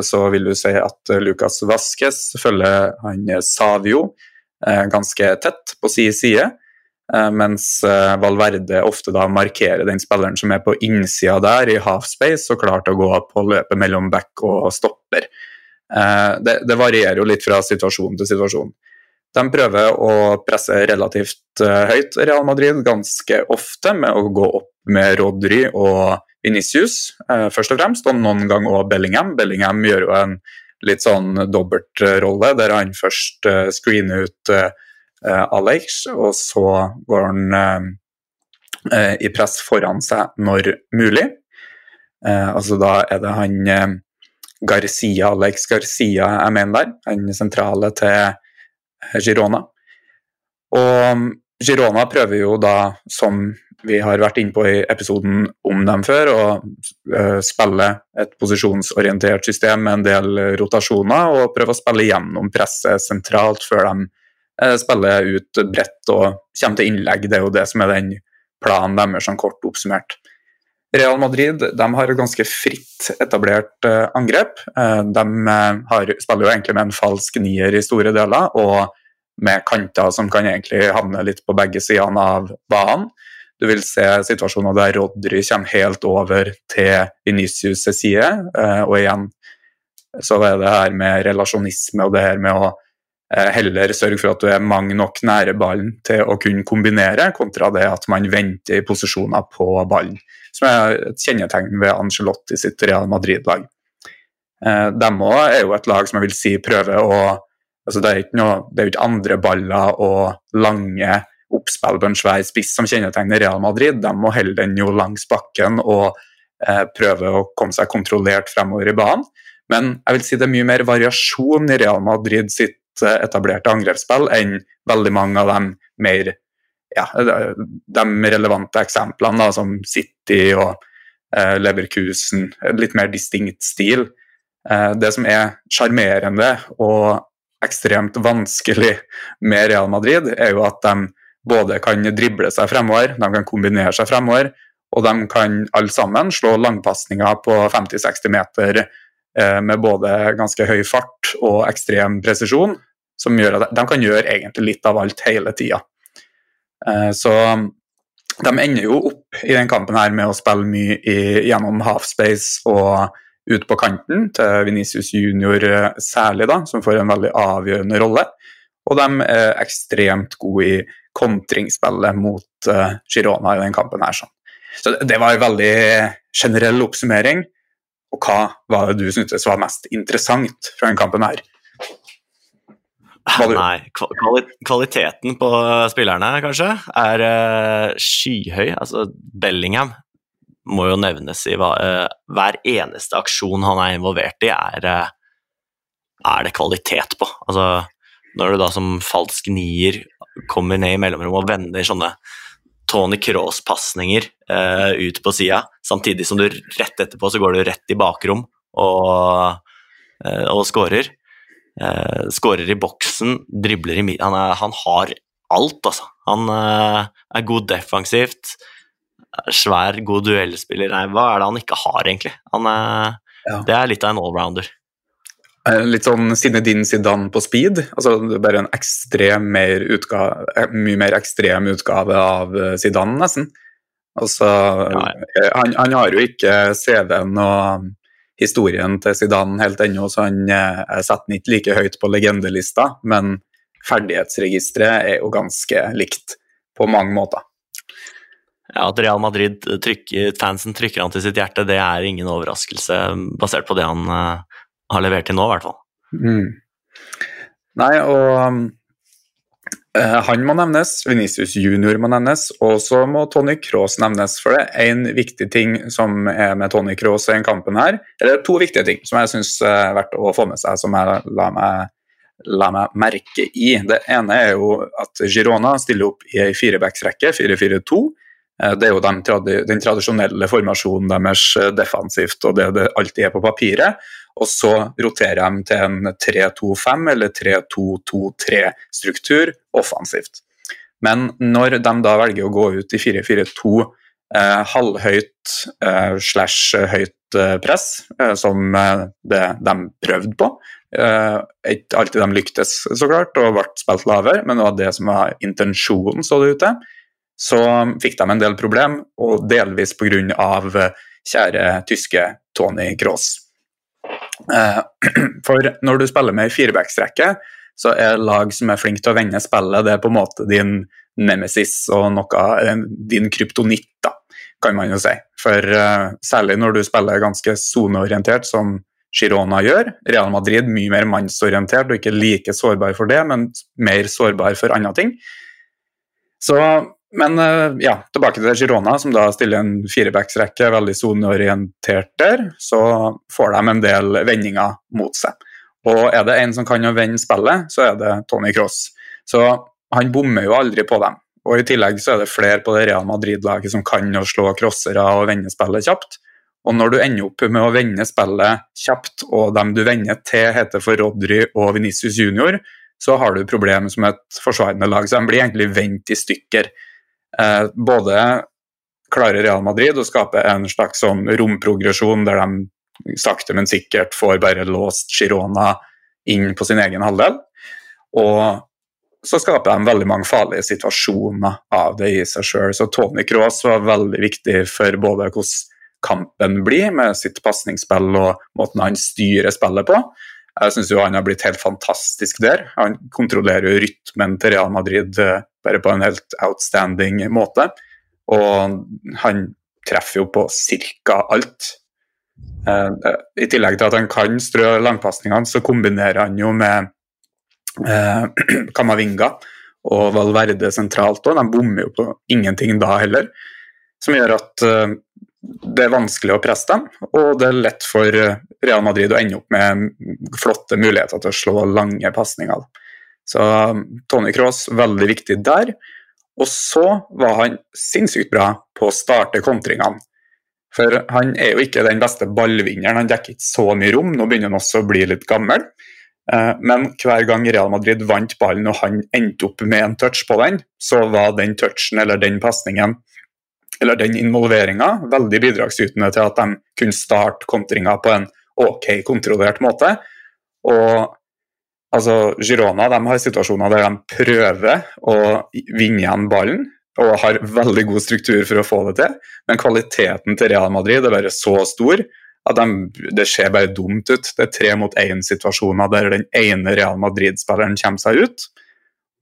B: så vil du si at Lucas Vasques følger han Savio ganske tett på sin side. Eh, mens eh, Valverde ofte da markerer den spilleren som er på innsida der, i halfspace, og klar å gå på løpet mellom back og stopper. Eh, det, det, varierer jo litt fra situasjon til situasjon. De prøver å presse relativt høyt Real Madrid ganske ofte med å gå opp med Rodry og Venicius, først og fremst, og noen ganger òg Bellingham. Bellingham gjør jo en litt sånn dobbeltrolle, der han først screener ut Alex, og så går han eh, eh, i press foran seg når mulig. altså Da er det han Garcia, Alex Garcia jeg mener der, han sentrale til Girona. Og Girona prøver jo da, som vi har vært inne på i episoden om dem før, å spille et posisjonsorientert system med en del rotasjoner, og prøve å spille gjennom presset sentralt før de Eh, spiller ut bredt og kommer til innlegg. Det er jo det som er den planen deres, sånn kort oppsummert. Real Madrid de har et ganske fritt etablert uh, angrep. Uh, de har, spiller jo egentlig med en falsk nier i store deler, og med kanter som kan egentlig havne litt på begge sidene av banen. Du vil se situasjoner der Rodry kommer helt over til Venicius' side, og igjen så er det her med relasjonisme og det her med å Eh, heller sørge for at du er mange nok nære ballen til å kunne kombinere, kontra det at man venter i posisjoner på ballen, som er et kjennetegn ved Angelotti sitt Real Madrid-lag. Eh, de òg er jo et lag som jeg vil si prøver å altså Det er ikke, noe, det er ikke andre baller og lange oppspill på en svær spiss som kjennetegner Real Madrid. De må holde den jo langs bakken og eh, prøve å komme seg kontrollert fremover i banen. Men jeg vil si det er mye mer variasjon i Real Madrid sitt etablerte angrepsspill enn veldig mange av de mer ja, de relevante eksemplene, da, som City og eh, Leverkusen. Litt mer distinkt stil. Eh, det som er sjarmerende og ekstremt vanskelig med Real Madrid, er jo at de både kan drible seg fremover, de kan kombinere seg fremover, og de kan alle sammen slå langpasninger på 50-60 meter Eh, med både ganske høy fart og ekstrem presisjon, som gjør at de kan gjøre egentlig litt av alt hele tida. Eh, så de ender jo opp i den kampen her med å spille mye i, gjennom halfspace og ut på kanten, til Venicius Junior eh, særlig, da, som får en veldig avgjørende rolle. Og de er ekstremt gode i kontringsspillet mot Girona i den kampen her. Så det var en veldig generell oppsummering. Og hva var det du syntes var mest interessant fra denne kampen her?
A: Nei, kvaliteten på spillerne, kanskje, er uh, skyhøy. Altså, Bellingham må jo nevnes i hva, uh, hver eneste aksjon han er involvert i, er, uh, er det kvalitet på. Altså, når du da som falsk nier kommer ned i mellomrommet og vender sånne Tony Cross-pasninger uh, ut på sida, samtidig som du rett etterpå så går du rett i bakrom og, uh, og skårer. Uh, skårer i boksen, dribler i han, er, han har alt, altså. Han er god defensivt, svær, god duellspiller. Nei, hva er det han ikke har, egentlig? Han ja. Det er litt av en allrounder.
B: Litt sånn Zinedine Zidane på speed. altså Bare en ekstrem mer utgave, mye mer ekstrem utgave av Zidane, nesten. Altså. Han, han, har jo ikke CV-en og historien til Zidane helt ennå, så han setter den ikke like høyt på legendelista, men ferdighetsregisteret er jo ganske likt på mange måter.
A: Ja, At Real Madrid trykker, fansen trykker han til sitt hjerte, det er ingen overraskelse, basert på det han har levert til nå, i hvert fall. Mm.
B: Nei, og uh, han må nevnes, Venicius junior må nevnes, og så må Tony Cross nevnes. For det er én viktig ting som er med Tony Cross i den kampen her, eller to viktige ting som jeg syns er verdt å få med seg, som jeg la meg la meg merke i. Det ene er jo at Girona stiller opp i ei firebacksrekke, 4-4-2. Eh, det er jo den, tradisjonelle formasjonen deres eh, defensivt og det det alltid er på papiret. Og så roterer de til en 3-2-5 eller 3-2-2-3-struktur offensivt. Men når de da velger å gå ut i 4-4-2 eh, halvhøyt eh, slash høyt eh, press, eh, som det de prøvde på, Uh, ikke alltid de lyktes, så klart, og ble spilt lavere, men det var det som var intensjonen, så det ut til. Så fikk de en del problem, og delvis pga. Kjære tyske Tony Cross. Uh, for når du spiller med ei firebacksrekke, så er lag som er flink til å vende spillet, det er på en måte din nemesis og noe, din kryptonitt, da, kan man jo si. For uh, særlig når du spiller ganske soneorientert, som Girona gjør. Real Madrid mye mer mannsorientert og ikke like sårbar for det, men mer sårbar for andre ting. Så, men eh, ja, tilbake til Girona, som da stiller en firebacksrekke, veldig soneorientert der. Så får de en del vendinger mot seg. Og er det en som kan å vende spillet, så er det Tony Cross. Så han bommer jo aldri på dem. Og I tillegg så er det flere på det Real Madrid-laget som kan å slå crossere og vende spillet kjapt. Og når du ender opp med å vende spillet kjapt, og dem du vender til heter for Rodry og Venicius Junior, så har du problemer som et forsvarende lag. Så de blir egentlig vendt i stykker. Eh, både klarer Real Madrid å skape en slags sånn romprogresjon der de sakte, men sikkert får bare låst Girona inn på sin egen halvdel. Og så skaper de veldig mange farlige situasjoner av det i seg sjøl. Så Tony Cross var veldig viktig for både hvordan kampen blir, med sitt pasningsspill og måten han styrer spillet på. Jeg syns han har blitt helt fantastisk der. Han kontrollerer jo rytmen til Real Madrid eh, bare på en helt outstanding måte. Og han treffer jo på ca. alt. Eh, eh, I tillegg til at han kan strø langpasningene, så kombinerer han jo med Kamavinga og Valverde sentralt òg. De bommer jo på ingenting da heller. Som gjør at det er vanskelig å presse dem, og det er lett for Real Madrid å ende opp med flotte muligheter til å slå lange pasninger. Så um, Tony Cross veldig viktig der. Og så var han sinnssykt bra på å starte kontringene. For han er jo ikke den beste ballvinneren, han dekker ikke så mye rom. Nå begynner han også å bli litt gammel. Eh, men hver gang Real Madrid vant ballen og han endte opp med en touch på den, så var den touchen eller den pasningen eller den involveringa veldig bidragsytende til at de kunne starte kontringa på en ok kontrollert måte. Og altså, Girona de har situasjoner der de prøver å vinne igjen ballen og har veldig god struktur for å få det til, men kvaliteten til Real Madrid er bare så stor at de, det ser bare dumt ut. Det er tre mot én-situasjoner der den ene Real Madrid-spilleren kommer seg ut.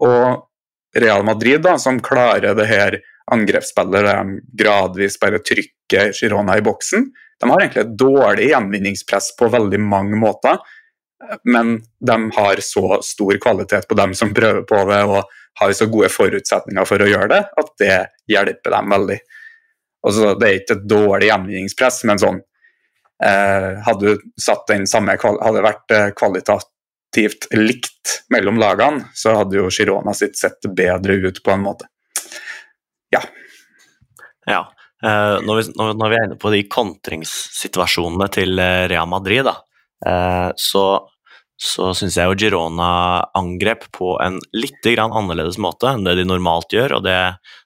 B: Og Real Madrid, da, som klarer det her angrepsspiller der de gradvis bare trykker Girona i boksen. De har egentlig et dårlig gjenvinningspress på veldig mange måter, men de har så stor kvalitet på dem som prøver på det, og har så gode forutsetninger for å gjøre det, at det hjelper dem veldig. Altså, det er ikke et dårlig gjenvinningspress, men sånn eh, Hadde du satt den samme hadde det vært kvalitativt likt mellom lagene, så hadde jo Girona sitt sett bedre ut på en måte. Ja.
A: ja. Uh, når, vi, når, vi, er inne på de kontringssituasjonene til eh, Real Madrid, da, uh, så, så syns jeg jo Girona angrep på en litt annerledes måte enn det de normalt gjør, og det,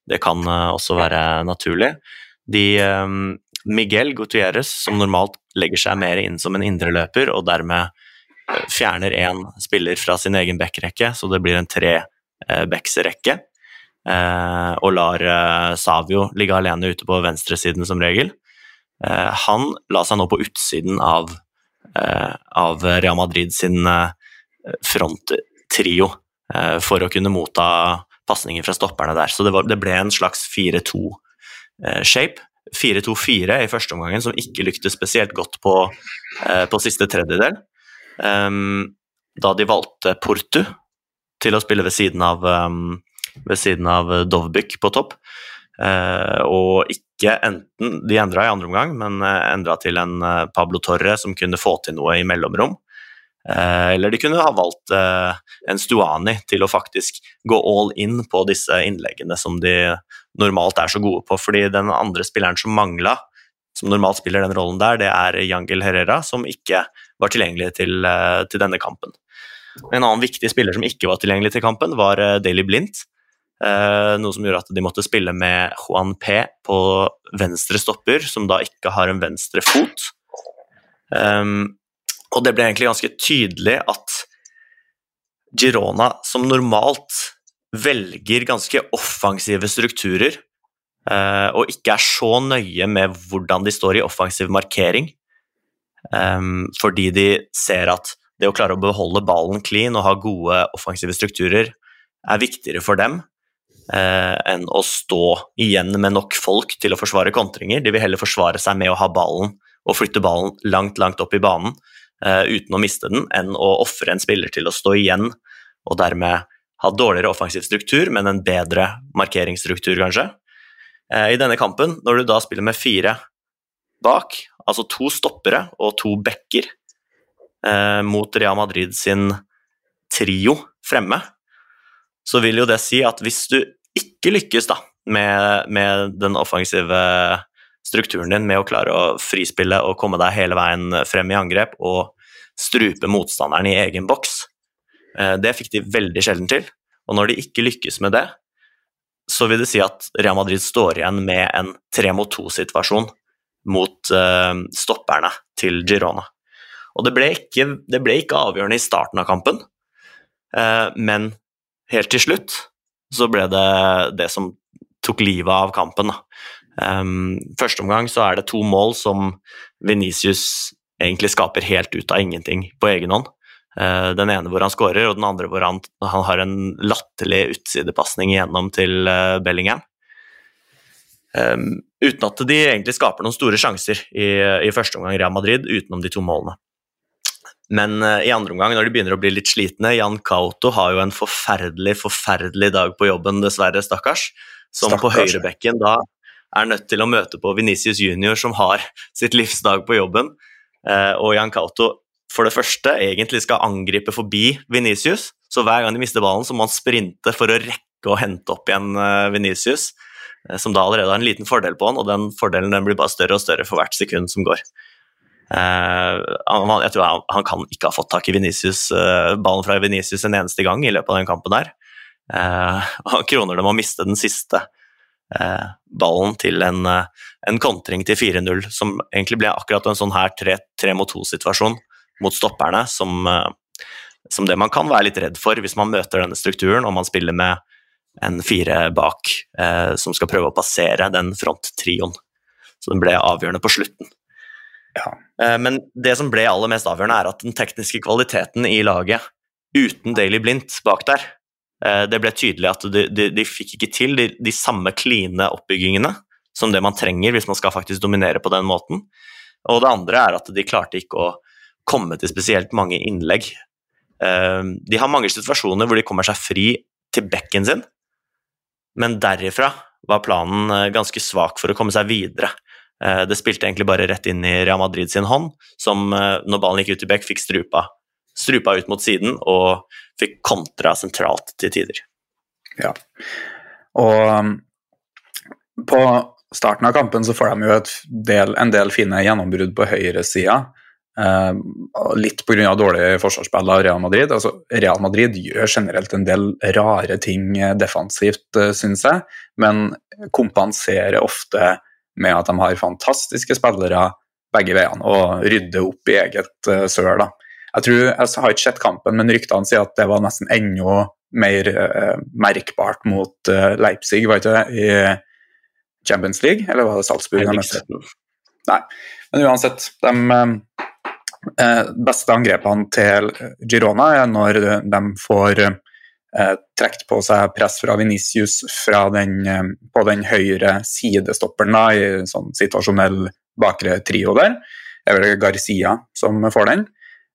A: det kan også være naturlig. De, Miguel Gutierrez, som normalt legger seg mer inn som en indreløper, og dermed fjerner én spiller fra sin egen backrekke, så det blir en tre backsrekke. Eh, og lar eh, Savio ligge alene ute på venstresiden som regel. Eh, han la seg nå på utsiden av, av Real Madrid sin fronttrio for å kunne motta pasninger fra stopperne der. Så det, var, det ble en slags 4-2-shape. 4-2-4 i første omgangen, som ikke lyktes spesielt godt på, på siste tredjedel. Da de valgte Portu til å spille ved siden av um, ved siden av Dovbyk på topp. Uh, og ikke enten De endra i andre omgang, men eh, endra til en Pablo Torre som kunne få til noe i mellomrom. Eller de kunne ha valgt en Stuani til å faktisk gå all in på disse innleggene som de normalt er så gode på. Fordi den andre spilleren som mangla, som normalt spiller den rollen der, det er Jangel Herrera, som ikke var tilgjengelig til, til denne kampen. En annen viktig spiller som ikke var tilgjengelig til kampen, var Daily Blindt noe som gjorde at de måtte spille med Juan P på venstre stopper, som da ikke har en venstre fot. Um, og det ble egentlig ganske tydelig at Girona, som normalt velger ganske offensive strukturer, uh, og ikke er så nøye med hvordan de står i offensiv markering, um, fordi de ser at det å klare å beholde ballen clean og ha gode offensive strukturer er viktigere for dem eh, enn å stå igjen med nok folk til å forsvare kontringer. De vil heller forsvare seg med å ha ballen og flytte ballen langt, langt opp i banen eh, uten å miste den, enn å ofre en spiller til å stå igjen og dermed ha dårligere offensiv struktur, men en bedre markeringsstruktur, kanskje. Eh, I denne kampen, når du da spiller med fire bak, altså to stoppere og to backer eh, mot Real Madrid sin trio fremme, så vil jo det si at hvis du ikke lykkes da, med, med, den offensive strukturen din, med å klare å frispille og komme deg hele veien frem i angrep og strupe motstanderen i egen boks, eh, det fikk de veldig sjelden til. Og når de ikke lykkes med det, så vil det si at Real Madrid står igjen med en tre mot to-situasjon mot uh, stopperne til Girona. Og det ble, ikke, det ble, ikke, avgjørende i starten av kampen, uh, men helt til slutt så ble det det som tok livet av kampen. Um, første omgang så er det to mål som Venicius egentlig skaper helt ut av ingenting på egen hånd. Uh, den ene hvor han skårer, og den andre hvor han, han har en latterlig utsidepasning igjennom til uh, Bellingham. Um, uten at de egentlig skaper noen store sjanser i, i første omgang Real Madrid, utenom de to målene. Men uh, i andre omgang, når de begynner å bli litt slitne Jan Kauto har jo en forferdelig, forferdelig dag på jobben, dessverre, stakkars. Som stakkars. på høyrebekken da er nødt til å møte på Venicius Junior, som har sitt livsdag på jobben. Uh, og Jan Kauto for det første egentlig skal angripe forbi Venicius, så hver gang de mister ballen, så må han sprinte for å rekke å hente opp igjen uh, Venicius, som da allerede har en liten fordel på han, og den fordelen den blir bare større og større for hvert sekund som går. Uh, han, jeg tror han, han, kan ikke ha fått tak i Vinicius, uh, ballen fra Venicius en eneste gang i løpet av den kampen der. Uh, han kroner det med å miste den siste ballen til en, en kontring til 4-0, som egentlig ble akkurat en sånn her 3 mot 2-situasjon mot stopperne, som, som, det man kan være litt redd for hvis man møter denne strukturen og man spiller med en fire bak som skal prøve å passere den fronttrioen. Så den ble avgjørende på slutten. Ja. Eh, men det som ble aller mest avgjørende, er at den tekniske kvaliteten i laget uten Daily Blindt bak der eh, Det ble tydelig at de, de, de fikk ikke til de, de, samme kline oppbyggingene som det man trenger hvis man skal faktisk dominere på den måten. Og det andre er at de klarte ikke å komme til spesielt mange innlegg. Eh, de har mange situasjoner hvor de kommer seg fri til bekken sin, men derifra var planen ganske svak for å komme seg videre. Eh, det spilte egentlig bare rett inn i Real Madrid sin hånd, som eh, når ballen gikk ut i bekk, fikk strupa strupa ut mot siden og fikk kontra sentralt til tider.
B: Ja, og um, på starten av kampen så får de jo del, en del fine gjennombrudd på høyresida. Uh, litt pga. dårlig forsvarsspill av Real Madrid. Altså, Real Madrid gjør generelt en del rare ting defensivt, uh, syns jeg, men kompenserer ofte med at de har fantastiske spillere begge veiene og rydder opp i eget uh, søl. Jeg tror, jeg har ikke sett kampen, men ryktene sier at det var nesten enda mer uh, merkbart mot uh, Leipzig, var ikke det, i Champions League? Eller var det Salzburg? Nei, men uansett. De uh, beste angrepene til Girona er når de får uh, trukket på seg press fra Venicius fra den, på den høyre sidestopperen da, i sånn situasjonell bakre trio der. Det er vel Garcia som får den.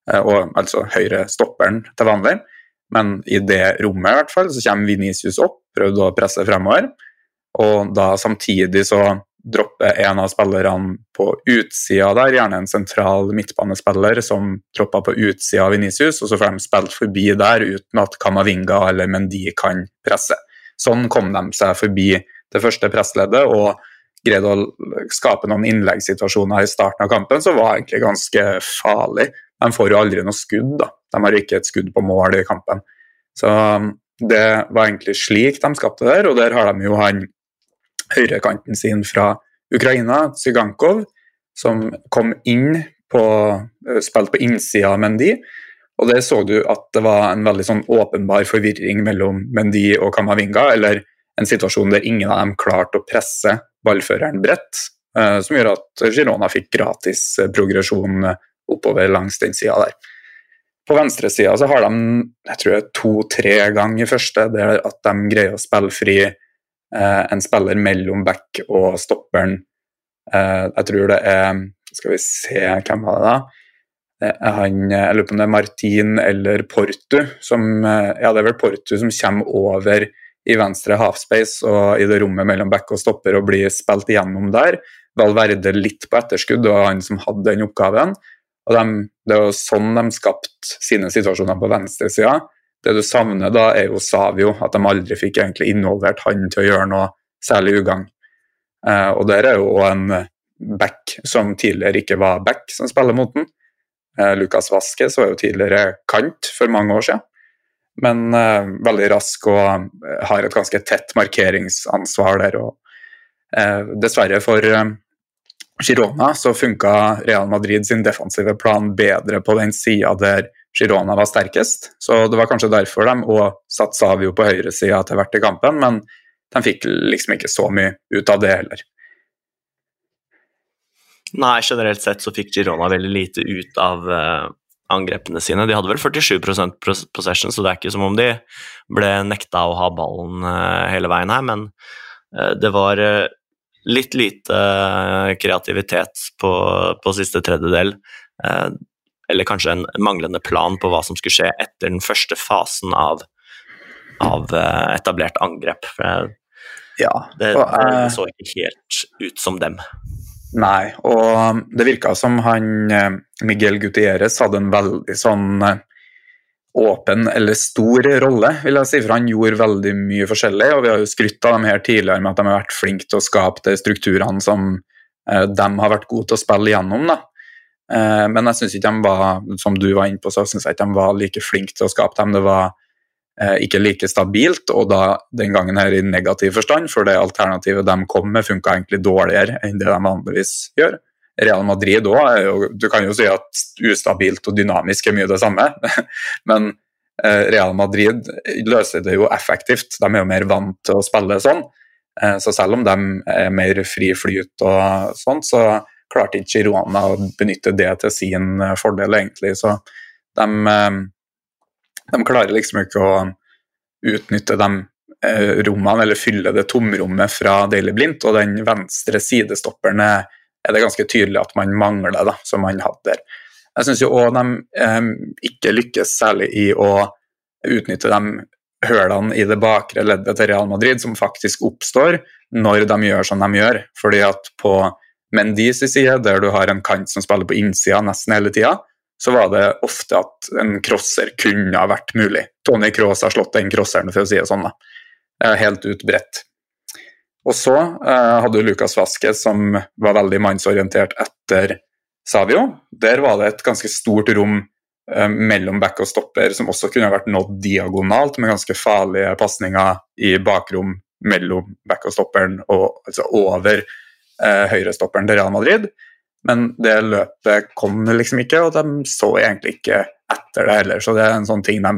B: Eh, og altså høyre stopperen til vanlig. Men i det rommet i hvert fall, så kommer Venicius opp, prøvde å presse fremover. Og da samtidig så dropper en av spillerne på utsida der, gjerne en sentral midtbanespiller som dropper på utsida av Venicius, og så får de spilt forbi der uten at Kamavinga eller Mendy kan presse. Sånn kom de seg forbi det første pressleddet og greide å skape noen innleggssituasjoner i starten av kampen som var egentlig ganske farlig. De får jo aldri noe skudd, da. De har ikke et skudd på mål i kampen. Så um, det var egentlig slik de skapte der, og der har de jo han høyrekanten sin fra Ukraina, Zygankov, som kom inn på eh, Spilte på innsida av Mendy. Og der så du at det var en veldig sånn åpenbar forvirring mellom Mendy og Kamavinga, eller en situasjon der ingen av dem klarte å presse ballføreren bredt, eh, som gjør at Girona fikk gratis eh, progresjon oppover langs den sida der. På venstresida har de to-tre ganger i første der at de greier å spille fri en spiller mellom back og stopperen. Eh, jeg tror det er Skal vi se, hvem var det da? Han, jeg lurer på om det er Martin eller Portu som eh, Ja, det er vel Portu som kommer over i venstre halfspace og i det rommet mellom back og stopper og blir spilt igjennom der. Valverde litt på etterskudd, og han som hadde den oppgaven. Og de, Det er jo sånn de skapte sine situasjoner på venstresida. Det du savner da, er jo Savio, at de aldri fikk egentlig involvert han til å gjøre noe særlig ugagn. Eh, og der er jo en back som tidligere ikke var back, som spiller mot den. Eh, Lukas Vasques var jo tidligere kant for mange år siden, men eh, veldig rask og eh, har et ganske tett markeringsansvar der. og eh, Dessverre for eh, Girona så funka Real Madrid sin defensive plan bedre på den sida der Girona var sterkest. Så det var kanskje derfor de òg satte Savio på høyresida etter hvert i kampen, men de fikk liksom ikke så mye ut av det heller.
A: Nei, generelt sett så fikk Girona veldig lite ut av uh, angrepene sine. De hadde vel 47% possession, så det er ikke som om de ble nekta å ha ballen uh, hele veien her, men uh, det var litt lite eh, kreativitet på, på siste tredjedel. Eh, eller kanskje en manglende plan på hva som skulle skje etter den første fasen av, av eh, etablert angrep.
B: Ja,
A: det, det, så ikke helt ut som dem.
B: Nei, og det virka som han Miguel Gutierrez hadde en veldig sånn åpen eller stor rolle, vil jeg si, for han gjorde veldig mye forskjellig. og Vi har jo skrytt av dem her tidligere med at de har vært flinke til å skape de strukturene som eh, de har vært gode til å spille gjennom. da. Eh, men jeg syns ikke de var som du var inne på, så synes jeg ikke de var like flinke til å skape dem. Det var eh, ikke like stabilt, og da den gangen her i negativ forstand, for det alternativet de kom med, funka egentlig dårligere enn det de vanligvis gjør. Real Madrid òg Du kan jo si at ustabilt og dynamisk er mye det samme, men eh, Real Madrid løser det jo effektivt. De er jo mer vant til å spille sånn. Så selv om de er mer fri flyt og sånn, så klarte ikke Girona å benytte det til sin eh, fordel, egentlig. Så de, de klarer liksom ikke å utnytte de rommene, eller fylle det tomrommet fra Daily Blindt, og den venstre sidestopperen er det ganske tydelig at man mangler, da, som man hadde der. Jeg syns òg de eh, ikke lykkes særlig i å utnytte de hølene i det bakre leddet til Real Madrid som faktisk oppstår når de gjør som de gjør. Fordi at på Mendis side, der du har en kant som spiller på innsida nesten hele tida, så var det ofte at en crosser kunne ha vært mulig. Tony Cross har slått den crosseren, for å si det sånn. da. Helt ut bredt. Og så eh, hadde du Lucas Vasquez, som var veldig mannsorientert etter Savio. Der var det et ganske stort rom eh, mellom back og stopper, som også kunne vært nådd diagonalt, med ganske farlige pasninger i bakrom mellom back og stopperen, og altså over eh, høyrestopperen til Real Madrid. Men det løpet kom liksom ikke, og de så egentlig ikke etter det heller. Så det er en sånn ting de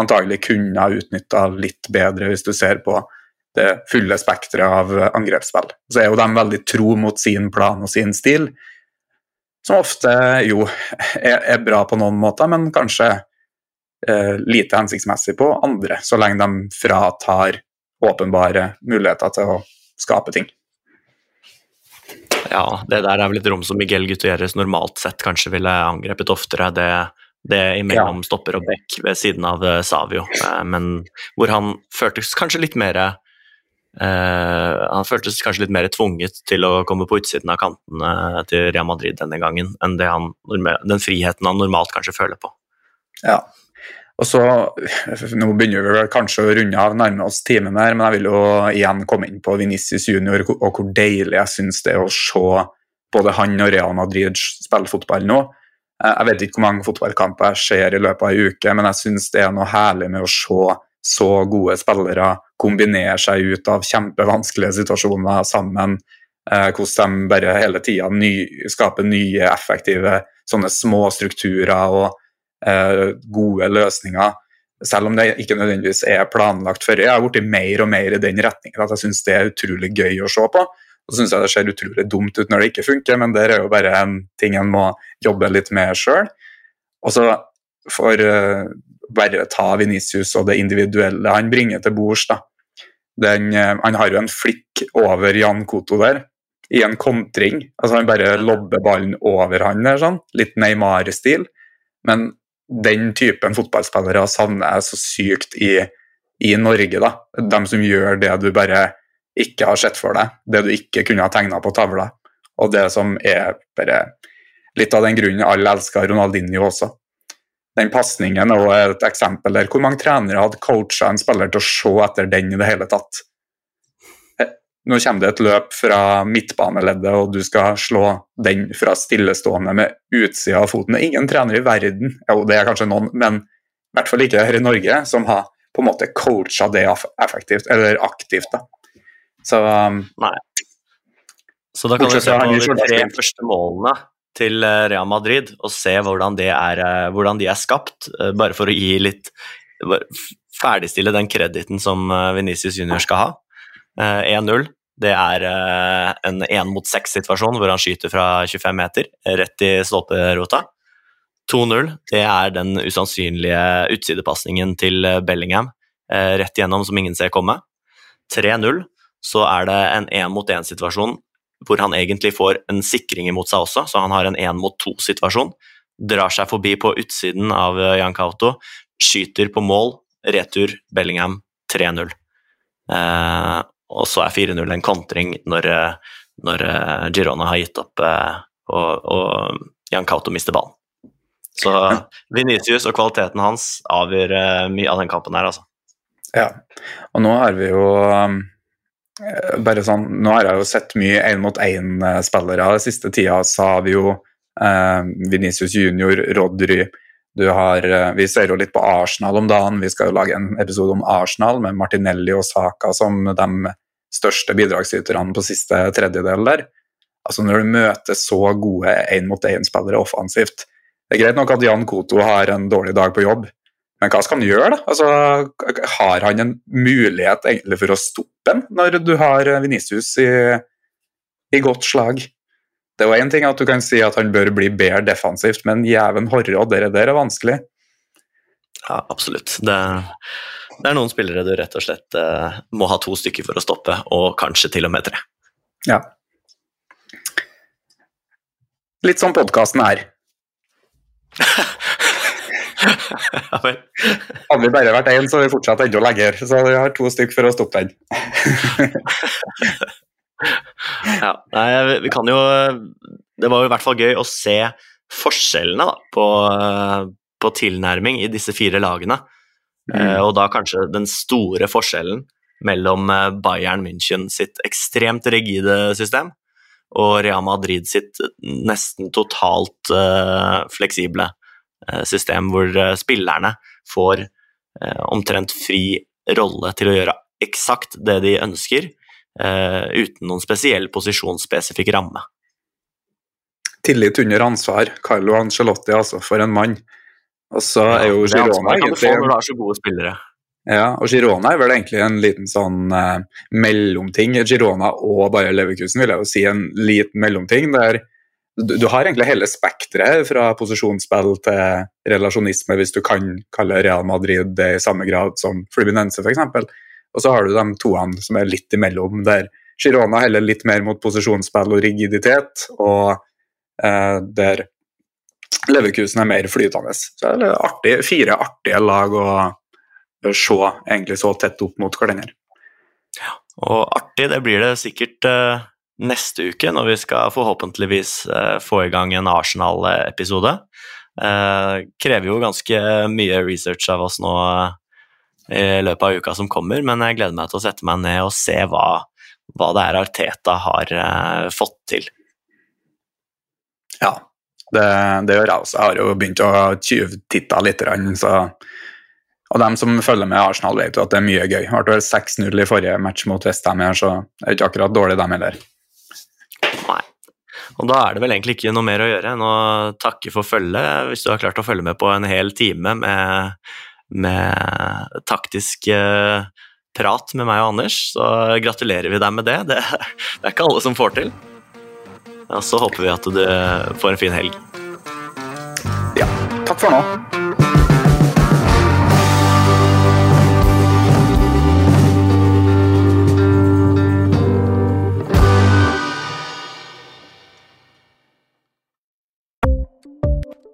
B: antagelig kunne ha utnytta litt bedre, hvis du ser på det fulle spekteret av angrepsspill. Så er jo de veldig tro mot sin plan og sin stil, som ofte jo er, er bra på noen måter, men kanskje eh, lite hensiktsmessig på andre, så lenge de fratar åpenbare muligheter til å skape ting.
A: Ja, det der er vel et rom som Miguel Gutierrez normalt sett kanskje ville angrepet oftere. Det, det imellom ja. stopper og bekk ved siden av eh, Savio, eh, men hvor han føltes kanskje litt mer Uh, han føltes kanskje litt mer tvunget til å komme på utsiden av kantene til Real Madrid denne gangen enn han, den friheten han normalt kanskje føler på.
B: Ja, og så, Nå begynner vi vel kanskje å runde av, nærme oss timen her, men jeg vil jo igjen komme inn på Venicius junior og hvor deilig jeg syns det er å se både han og Real Madrid spille fotball nå. Eh, jeg vet ikke hvor mange fotballkamper jeg ser i løpet av ei uke, men jeg syns det er noe herlig med å se så gode spillere kombinere seg ut av kjempevanskelige situasjoner sammen. Eh, hvordan de bare hele tida ny, skaper nye, effektive sånne små strukturer. og gode løsninger. Selv om det ikke nødvendigvis er planlagt før. Jeg har blitt mer og mer i den retningen at jeg syns det er utrolig gøy å se på. Og så syns jeg det ser utrolig dumt ut når det ikke funker, men det er jo bare en ting en må jobbe litt med sjøl. Og så for uh, bare ta Venicius og det individuelle han bringer til bords. uh, han har jo en flikk over Jan Koto der, i en kontring. Altså Han bare lobber ballen over han der, sånn. Litt Neymar-stil. Men den typen fotballspillere savner jeg så sykt i, i, Norge. da. De som gjør det du bare ikke har sett for deg, det du ikke kunne ha tegna på tavla. Og det som er bare litt av den grunnen alle elsker Ronaldinho også. Den pasningen er et eksempel der. Hvor mange trenere hadde coacha en spiller til å se etter den i det hele tatt? Nå kommer det et løp fra midtbaneleddet, og du skal slå den fra stillestående med utsida av foten. Det er ingen trener i verden, jo det er kanskje noen, men i hvert fall ikke her i Norge, som har på en måte coacha det effektivt, eller aktivt. da. Så um,
A: Nei. Så da kan vi se på de tre første målene til eh, Real Madrid og se hvordan, er, eh, hvordan de er skapt, eh, bare for å gi litt Ferdigstille den krediten som Venicius Junior skal ha. 1-0. Eh, det er eh, en én mot seks-situasjon hvor han skyter fra 25 meter, rett i stolperota. 2-0, det er den usannsynlige utsidepasningen til eh, Bellingham, rett igjennom som ingen ser komme. 3-0, så er det en én mot én-situasjon hvor han egentlig får en sikring imot seg også, så han har en én mot to-situasjon. Drar seg forbi på utsiden av Jan Kauto, skyter på mål, retur Bellingham 3-0. Eh, og så er 4-0 en kontring når, eh, når, eh, Girona har gitt opp eh, og, og Jan Kauto mister ballen. Så Venitius og kvaliteten hans avgjør mye av den kampen her, altså.
B: Ja, og nå har vi jo bare sånn, Nå har jeg jo sett mye én-mot-én-spillere den siste tida. Savio, eh, Venitius junior, Rodry. Du har, vi ser jo litt på Arsenal om dagen. Vi skal jo lage en episode om Arsenal med Martinelli og Saka som de største bidragsyterne på siste tredjedel der. Altså Når du møter så gode én-mot-én-spillere offensivt Det er greit nok at Jan Koto har en dårlig dag på jobb, men hva skal han gjøre? da? Altså, Har han en mulighet egentlig for å stoppe ham når du har Venicius i, i godt slag? Det er jo én ting at du kan si at han bør bli bedre defensivt, men jæven horre, og det der er vanskelig.
A: Ja, absolutt. Det det er noen spillere du rett og slett eh, må ha to stykker for å stoppe, og kanskje til og med tre.
B: Ja. Litt som podkasten er. Hadde vi bare vært én, så hadde vi fortsatt enda lenger. Så vi har to stykker for å stoppe den.
A: ja, nei, vi kan jo Det var jo i hvert fall gøy å se forskjellene da, på, på, tilnærming i disse fire lagene. Mm. Og da kanskje den store forskjellen mellom Bayern München sitt ekstremt rigide system og Real Madrid sitt nesten totalt uh, fleksible uh, system, hvor spillerne får omtrent fri rolle til å gjøre eksakt det de ønsker, uten noen spesiell posisjonsspesifikk ramme.
B: Tillit under ansvar. Carlo Angelotti, altså, for en mann. Og så er jo Girona
A: egentlig kan du når du har så gode spillere.
B: Ja, og Girona er vel egentlig en liten sånn eh, mellomting. Girona og bare Leverkusen vil jeg jo si en liten mellomting. der du, du har egentlig hele spekteret fra posisjonsspill til relasjonisme, hvis du kan kalle Real Madrid det i samme grad som Fluminense f.eks. Og så har du de toene som er litt imellom, der Girona heller litt mer mot posisjonsspill og rigiditet, og eh, der Leverkusen er mer flytende. Så det er artig, fire artige lag. å se egentlig så tett opp mot hverandre.
A: Ja, og artig det blir det sikkert eh, neste uke, når vi skal forhåpentligvis eh, få i gang en Arsenal-episode. Uh, krever jo ganske mye research av oss nå i løpet av uka som kommer, men jeg gleder meg til å sette meg ned og se hva, hva det er Arteta har fått til.
B: Ja, det, det, gjør jeg også. Jeg har jo begynt å tjuvtitte litt, så og dem som følger med Arsenal, vet jo at det er mye gøy. Det ble 6-0 i forrige match mot Westham her, så det er ikke akkurat dårlig, dem heller.
A: Nei. Og da er det vel egentlig ikke noe mer å gjøre enn å takke for følget, hvis du har klart å følge med på en hel time med, med taktisk uh, prat med meg og Anders. Så gratulerer vi deg med det. Det, det er ikke alle som får til. Og så håper vi at du får en fin helg.
B: Ja. Takk for nå.